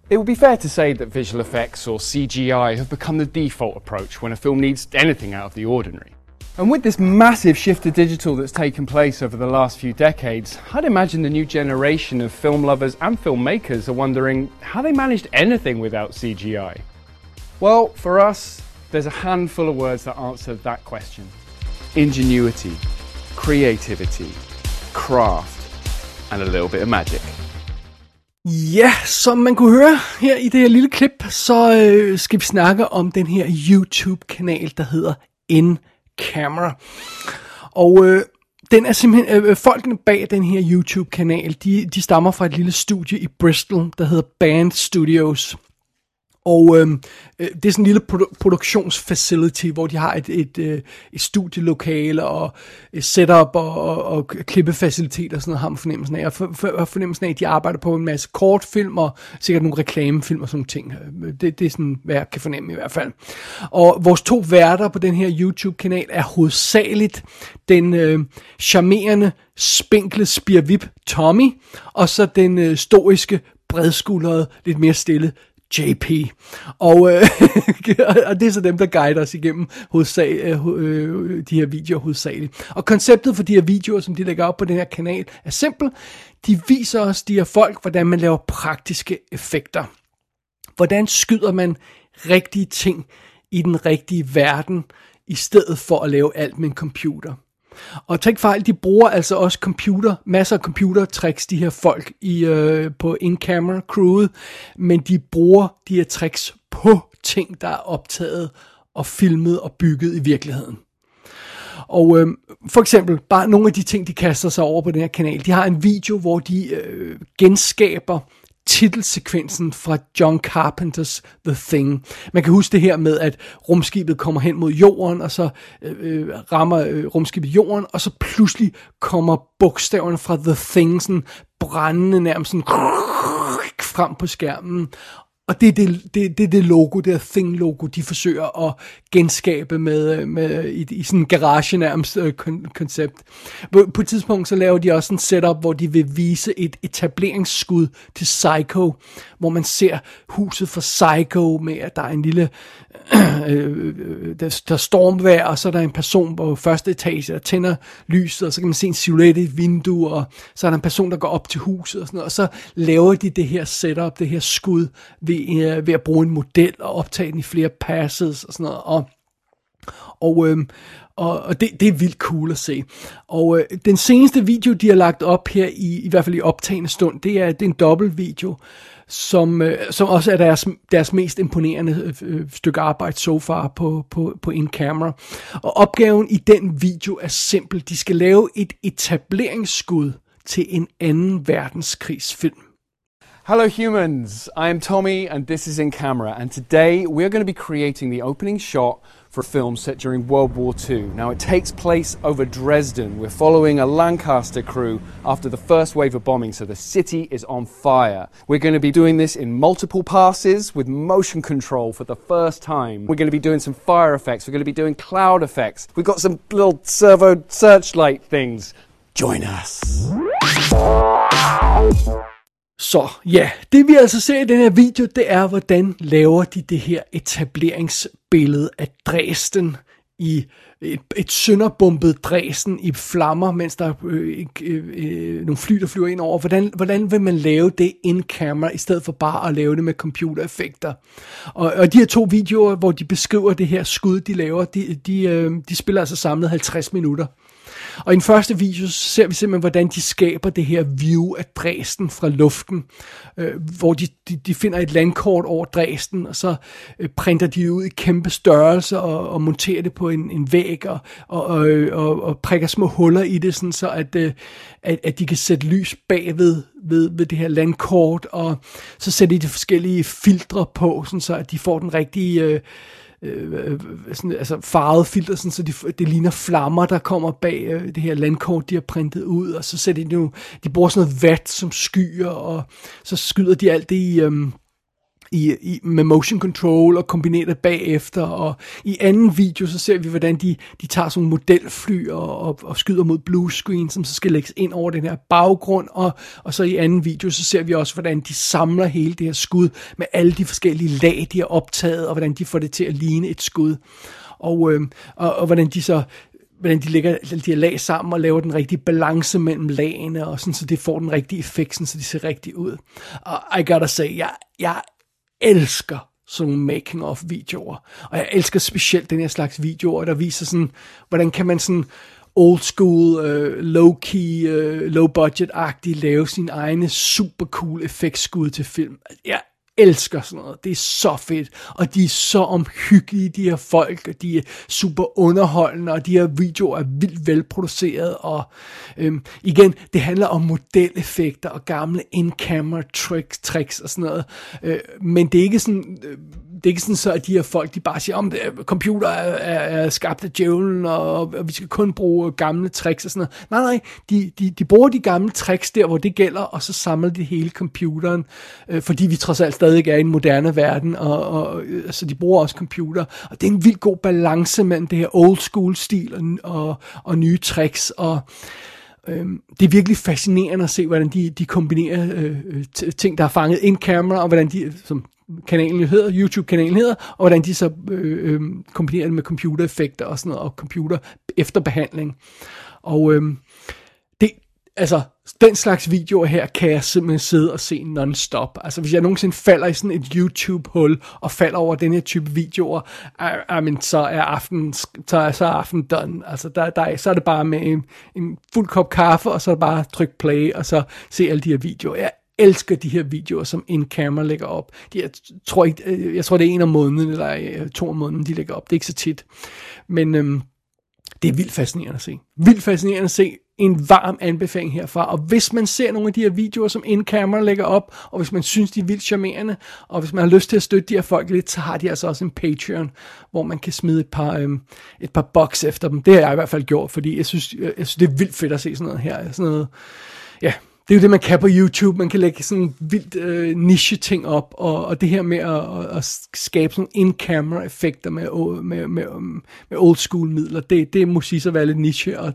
It would be fair to say that visual effects or CGI have become the default approach when a film needs anything out of the ordinary. And with this massive shift to digital that's taken place over the last few decades, I'd imagine the new generation of film lovers and filmmakers are wondering how they managed anything without CGI. Well, for us, there's a handful of words that answer that question ingenuity, creativity, craft, and a little bit of magic. Ja, som man kunne høre her i det her lille klip, så øh, skal vi snakke om den her YouTube-kanal, der hedder In Camera. Og øh, den er simpelthen, øh, øh folkene bag den her YouTube-kanal, de, de stammer fra et lille studie i Bristol, der hedder Band Studios. Og øhm, øh, det er sådan en lille produ- produktionsfacility, hvor de har et, et, et, et studielokale og et setup og, og, og klippefaciliteter og sådan noget, har man fornemmelsen af. Og for, for, fornemmelsen af, at de arbejder på en masse kortfilm og sikkert nogle reklamefilm og sådan nogle ting. Det, det er sådan, hvad jeg kan fornemme i hvert fald. Og vores to værter på den her YouTube-kanal er hovedsageligt den øh, charmerende, spinkle spirvip Tommy, og så den øh, stoiske, bredskuldrede, lidt mere stille JP. Og, øh, og det er så dem, der guider os igennem hovedsag, øh, øh, de her videoer hovedsageligt. Og konceptet for de her videoer, som de lægger op på den her kanal, er simpelt. De viser os, de her folk, hvordan man laver praktiske effekter. Hvordan skyder man rigtige ting i den rigtige verden, i stedet for at lave alt med en computer. Og tænk fejl, de bruger altså også computer, masser af computertricks, de her folk i, øh, på in-camera crewet, men de bruger de her tricks på ting, der er optaget og filmet og bygget i virkeligheden. Og øh, for eksempel, bare nogle af de ting, de kaster sig over på den her kanal. De har en video, hvor de øh, genskaber titelsekvensen fra John Carpenters The Thing. Man kan huske det her med, at rumskibet kommer hen mod jorden, og så øh, øh rammer øh, rumskibet jorden, og så pludselig kommer bogstaverne fra The Thing sådan brændende nærmest sådan frem på skærmen og det er det, det, det, det logo, det er Thing-logo, de forsøger at genskabe med, øh, med i, i sådan en garage nærmest øh, kon- koncept. På, på et tidspunkt så laver de også en setup, hvor de vil vise et etableringsskud til Psycho, hvor man ser huset for Psycho med, at der er en lille øh, øh, øh, der, der er stormvejr, og så er der en person på første etage, der tænder lyset, og så kan man se en silhuette i et vindue, og så er der en person, der går op til huset og sådan noget, og så laver de det her setup, det her skud, ved, øh, ved at bruge en model og optage den i flere passes og sådan noget, og og, øh, og, og det, det er vildt cool at se. Og øh, den seneste video, de har lagt op her, i, i hvert fald i optagende stund, det er, det er en dobbelt video, som, øh, som også er deres, deres mest imponerende øh, øh stykke arbejde so far på, på, på in-camera. Og opgaven i den video er simpel. De skal lave et etableringsskud til en anden verdenskrigsfilm. Hello, humans. I am Tommy, and this is In Camera. And today we're going to be creating the opening shot for a film set during World War II. Now, it takes place over Dresden. We're following a Lancaster crew after the first wave of bombing, so the city is on fire. We're going to be doing this in multiple passes with motion control for the first time. We're going to be doing some fire effects. We're going to be doing cloud effects. We've got some little servo searchlight things. Join us. Så ja, det vi altså ser i den her video, det er, hvordan laver de det her etableringsbillede af Dresden i et, et sønderbumpet Dresden i flammer, mens der er øh, øh, øh, nogle fly, der flyver ind over. Hvordan, hvordan vil man lave det in camera, i stedet for bare at lave det med computereffekter? Og, og de her to videoer, hvor de beskriver det her skud, de laver, de, de, øh, de spiller altså samlet 50 minutter. Og i den første video ser vi simpelthen, hvordan de skaber det her view af Dresden fra luften, øh, hvor de, de, de finder et landkort over Dresden, og så øh, printer de ud i kæmpe størrelse og, og monterer det på en, en væg og, og, og, og, og prikker små huller i det, sådan så at, øh, at, at de kan sætte lys bagved ved, ved det her landkort, og så sætter de de forskellige filtre på, sådan så at de får den rigtige... Øh, øh, sådan, altså farvet filter, sådan, så de, det ligner flammer, der kommer bag øh, det her landkort, de har printet ud, og så sætter de nu, de bruger sådan noget vat som skyer, og så skyder de alt det i, øh, i, i, med motion control og kombineret bagefter, og i anden video, så ser vi, hvordan de, de tager sådan en modelfly og, og, og skyder mod blue screen, som så skal lægges ind over den her baggrund, og, og så i anden video, så ser vi også, hvordan de samler hele det her skud med alle de forskellige lag, de har optaget, og hvordan de får det til at ligne et skud. Og, øh, og, og hvordan de så hvordan de lægger de her lag sammen og laver den rigtige balance mellem lagene, og sådan, så det får den rigtige effekt, sådan, så de ser rigtigt ud. Og I gotta say, jeg, jeg elsker sådan nogle making of videoer. Og jeg elsker specielt den her slags videoer, der viser sådan, hvordan kan man sådan old school, øh, uh, low key, uh, øh, low budget-agtigt lave sin egne super cool effektskud til film. Jeg elsker sådan noget. Det er så fedt. Og de er så omhyggelige, de her folk. Og de er super underholdende, og de her videoer er vildt velproduceret. Og øhm, igen, det handler om modeleffekter og gamle in-camera tricks, tricks og sådan noget. Øh, men det er ikke sådan... Øh, det er ikke sådan så, at de her folk, de bare siger, om oh, computer er, er, er skabt af djævlen, og, og vi skal kun bruge gamle tricks og sådan noget. Nej, nej, de, de, de bruger de gamle tricks der, hvor det gælder, og så samler de hele computeren, øh, fordi vi trods alt stadig er i en moderne verden, og, og øh, så de bruger også computer. Og det er en vild god balance mellem det her old school stil og, og, og nye tricks, og Øhm, det er virkelig fascinerende at se, hvordan de, de kombinerer øh, øh ting, der er fanget ind kamera, og hvordan de, som kanalen hedder, YouTube-kanalen hedder, og hvordan de så øh, øh, kombinerer det med computereffekter og sådan noget, og computer efterbehandling. Og øh, altså, den slags videoer her kan jeg simpelthen sidde og se non-stop. Altså, hvis jeg nogensinde falder i sådan et YouTube-hul, og falder over den her type videoer, I, I mean, så er aften, så er, så er aften done. Altså, der, der, så er det bare med en, en fuld kop kaffe, og så er det bare tryk play, og så se alle de her videoer. Jeg elsker de her videoer, som en camera lægger op. De, jeg, tror ikke, øh, jeg tror, det er en om måneden, eller øh, to om måneden, de lægger op. Det er ikke så tit. Men øhm, det er vildt fascinerende at se. Vildt fascinerende at se en varm anbefaling herfra. Og hvis man ser nogle af de her videoer, som in camera lægger op, og hvis man synes, de er vildt charmerende, og hvis man har lyst til at støtte de her folk lidt, så har de altså også en Patreon, hvor man kan smide et par, øhm, et par bucks efter dem. Det har jeg i hvert fald gjort, fordi jeg synes, jeg, jeg synes det er vildt fedt at se sådan noget her. Sådan noget, ja, det er jo det, man kan på YouTube. Man kan lægge sådan vildt øh, niche-ting op, og, og det her med at, at, skabe sådan in-camera-effekter med, med, med, med old school midler, det, det må sige sig være lidt niche, og,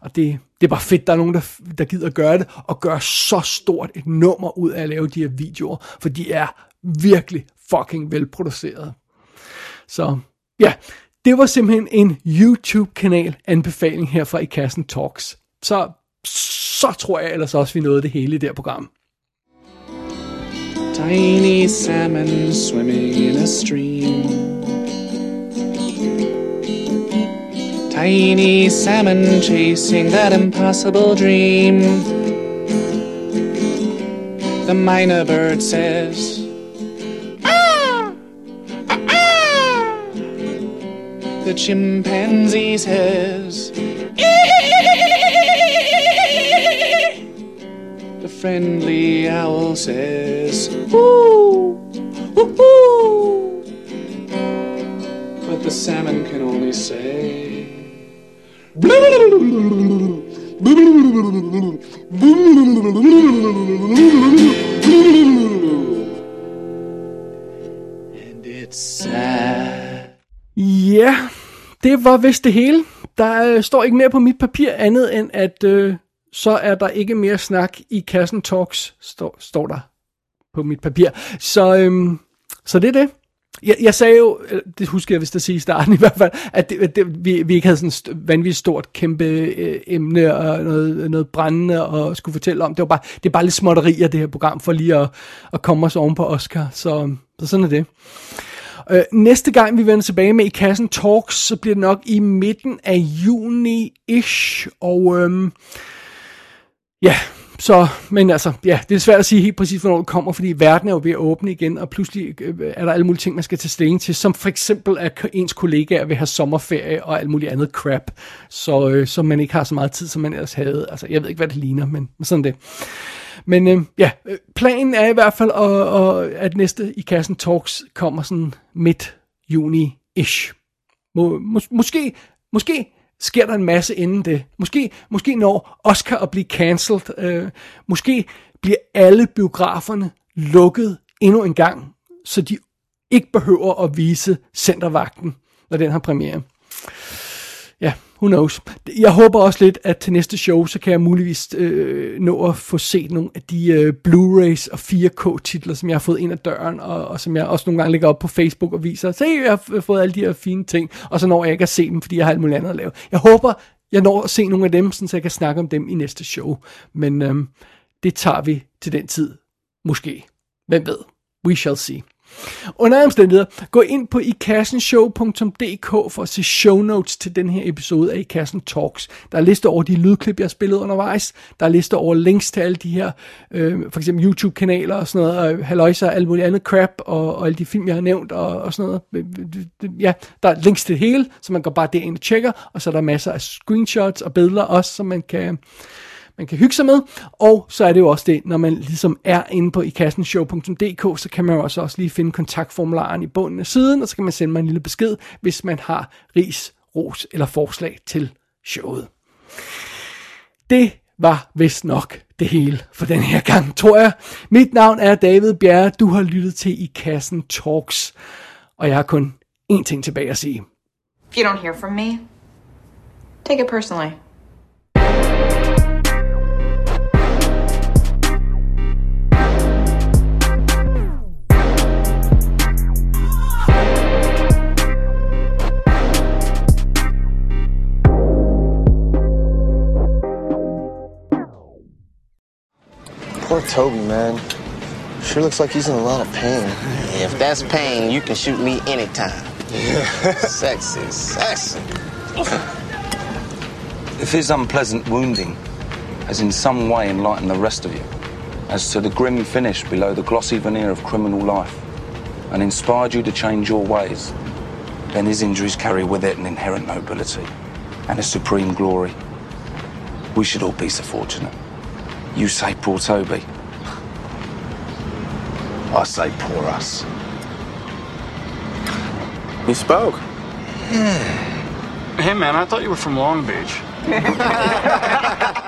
og det, det er bare fedt, der er nogen, der, der gider at gøre det, og gøre så stort et nummer ud af at lave de her videoer, for de er virkelig fucking velproduceret. Så ja, det var simpelthen en YouTube-kanal anbefaling her fra I Kassen Talks. Så, så tror jeg ellers også, vi nåede det hele i det her program. Tiny salmon swimming in a stream. Tiny salmon chasing that impossible dream. The minor bird says, Ah The chimpanzee says, The friendly owl says, Woo! Woo-hoo! But the salmon can only say, And it's sad. Ja, det var vist det hele. Der øh, står ikke mere på mit papir andet end, at øh, så er der ikke mere snak i kassen talks, står, står der på mit papir. Så, øhm, så det er det. Jeg, jeg sagde jo, øh, det husker jeg vist at sige i starten i hvert fald, at, det, det, vi, vi ikke havde sådan et st- vanvittigt stort, kæmpe øh, emne og noget, noget brændende og skulle fortælle om. Det, var bare, det er bare lidt småtterier, det her program, for lige at, at komme os oven på Oscar. Så, så sådan er det. Øh, næste gang vi vender tilbage med i kassen Talks, så bliver det nok i midten af juni-ish, og øhm, ja, så, men altså, ja, det er svært at sige helt præcis, hvornår det kommer, fordi verden er jo ved at åbne igen, og pludselig øh, er der alle mulige ting, man skal tage stilling til, som for eksempel, at ens kollegaer vil have sommerferie og alt muligt andet crap, så, øh, så man ikke har så meget tid, som man ellers havde. Altså, jeg ved ikke, hvad det ligner, men sådan det. Men øh, ja, øh, planen er i hvert fald, at, at, at næste i kassen Talks kommer sådan midt juni-ish. Må, mås, måske, måske sker der en masse inden det. Måske, måske når Oscar at blive cancelled. Øh, måske bliver alle biograferne lukket endnu en gang, så de ikke behøver at vise centervagten, når den har premiere. Ja, who knows. Jeg håber også lidt, at til næste show, så kan jeg muligvis øh, nå at få set nogle af de øh, Blu-rays og 4K-titler, som jeg har fået ind ad døren, og, og som jeg også nogle gange lægger op på Facebook og viser. Se, jeg har fået alle de her fine ting, og så når jeg ikke at se dem, fordi jeg har alt muligt andet at lave. Jeg håber, jeg når at se nogle af dem, så jeg kan snakke om dem i næste show. Men øh, det tager vi til den tid. Måske. Hvem ved? We shall see. Under omstændigheder, gå ind på ikassenshow.dk for at se show notes til den her episode af Ikassen Talks. Der er liste over de lydklip, jeg har spillet undervejs. Der er liste over links til alle de her, øh, for eksempel YouTube-kanaler og sådan noget, og haløjser og alt muligt andet crap, og, og alle de film, jeg har nævnt og, og sådan noget. Øh, øh, øh, ja, der er links til det hele, så man går bare derind og tjekker, og så er der masser af screenshots og billeder også, som man kan man kan hygge sig med, og så er det jo også det, når man ligesom er inde på ikassenshow.dk, så kan man jo også, også lige finde kontaktformularen i bunden af siden, og så kan man sende mig en lille besked, hvis man har ris, ros eller forslag til showet. Det var vist nok det hele for den her gang, tror jeg. Mit navn er David Bjerre, du har lyttet til I Kassen Talks, og jeg har kun én ting tilbage at sige. If you don't hear from me, take it personally. Poor Toby, man. Sure looks like he's in a lot of pain. If that's pain, you can shoot me anytime. sexy, sexy. If his unpleasant wounding has in some way enlightened the rest of you as to the grim finish below the glossy veneer of criminal life and inspired you to change your ways, then his injuries carry with it an inherent nobility and a supreme glory. We should all be so fortunate. You say poor Toby. I say poor us. He spoke. Hey, man, I thought you were from Long Beach.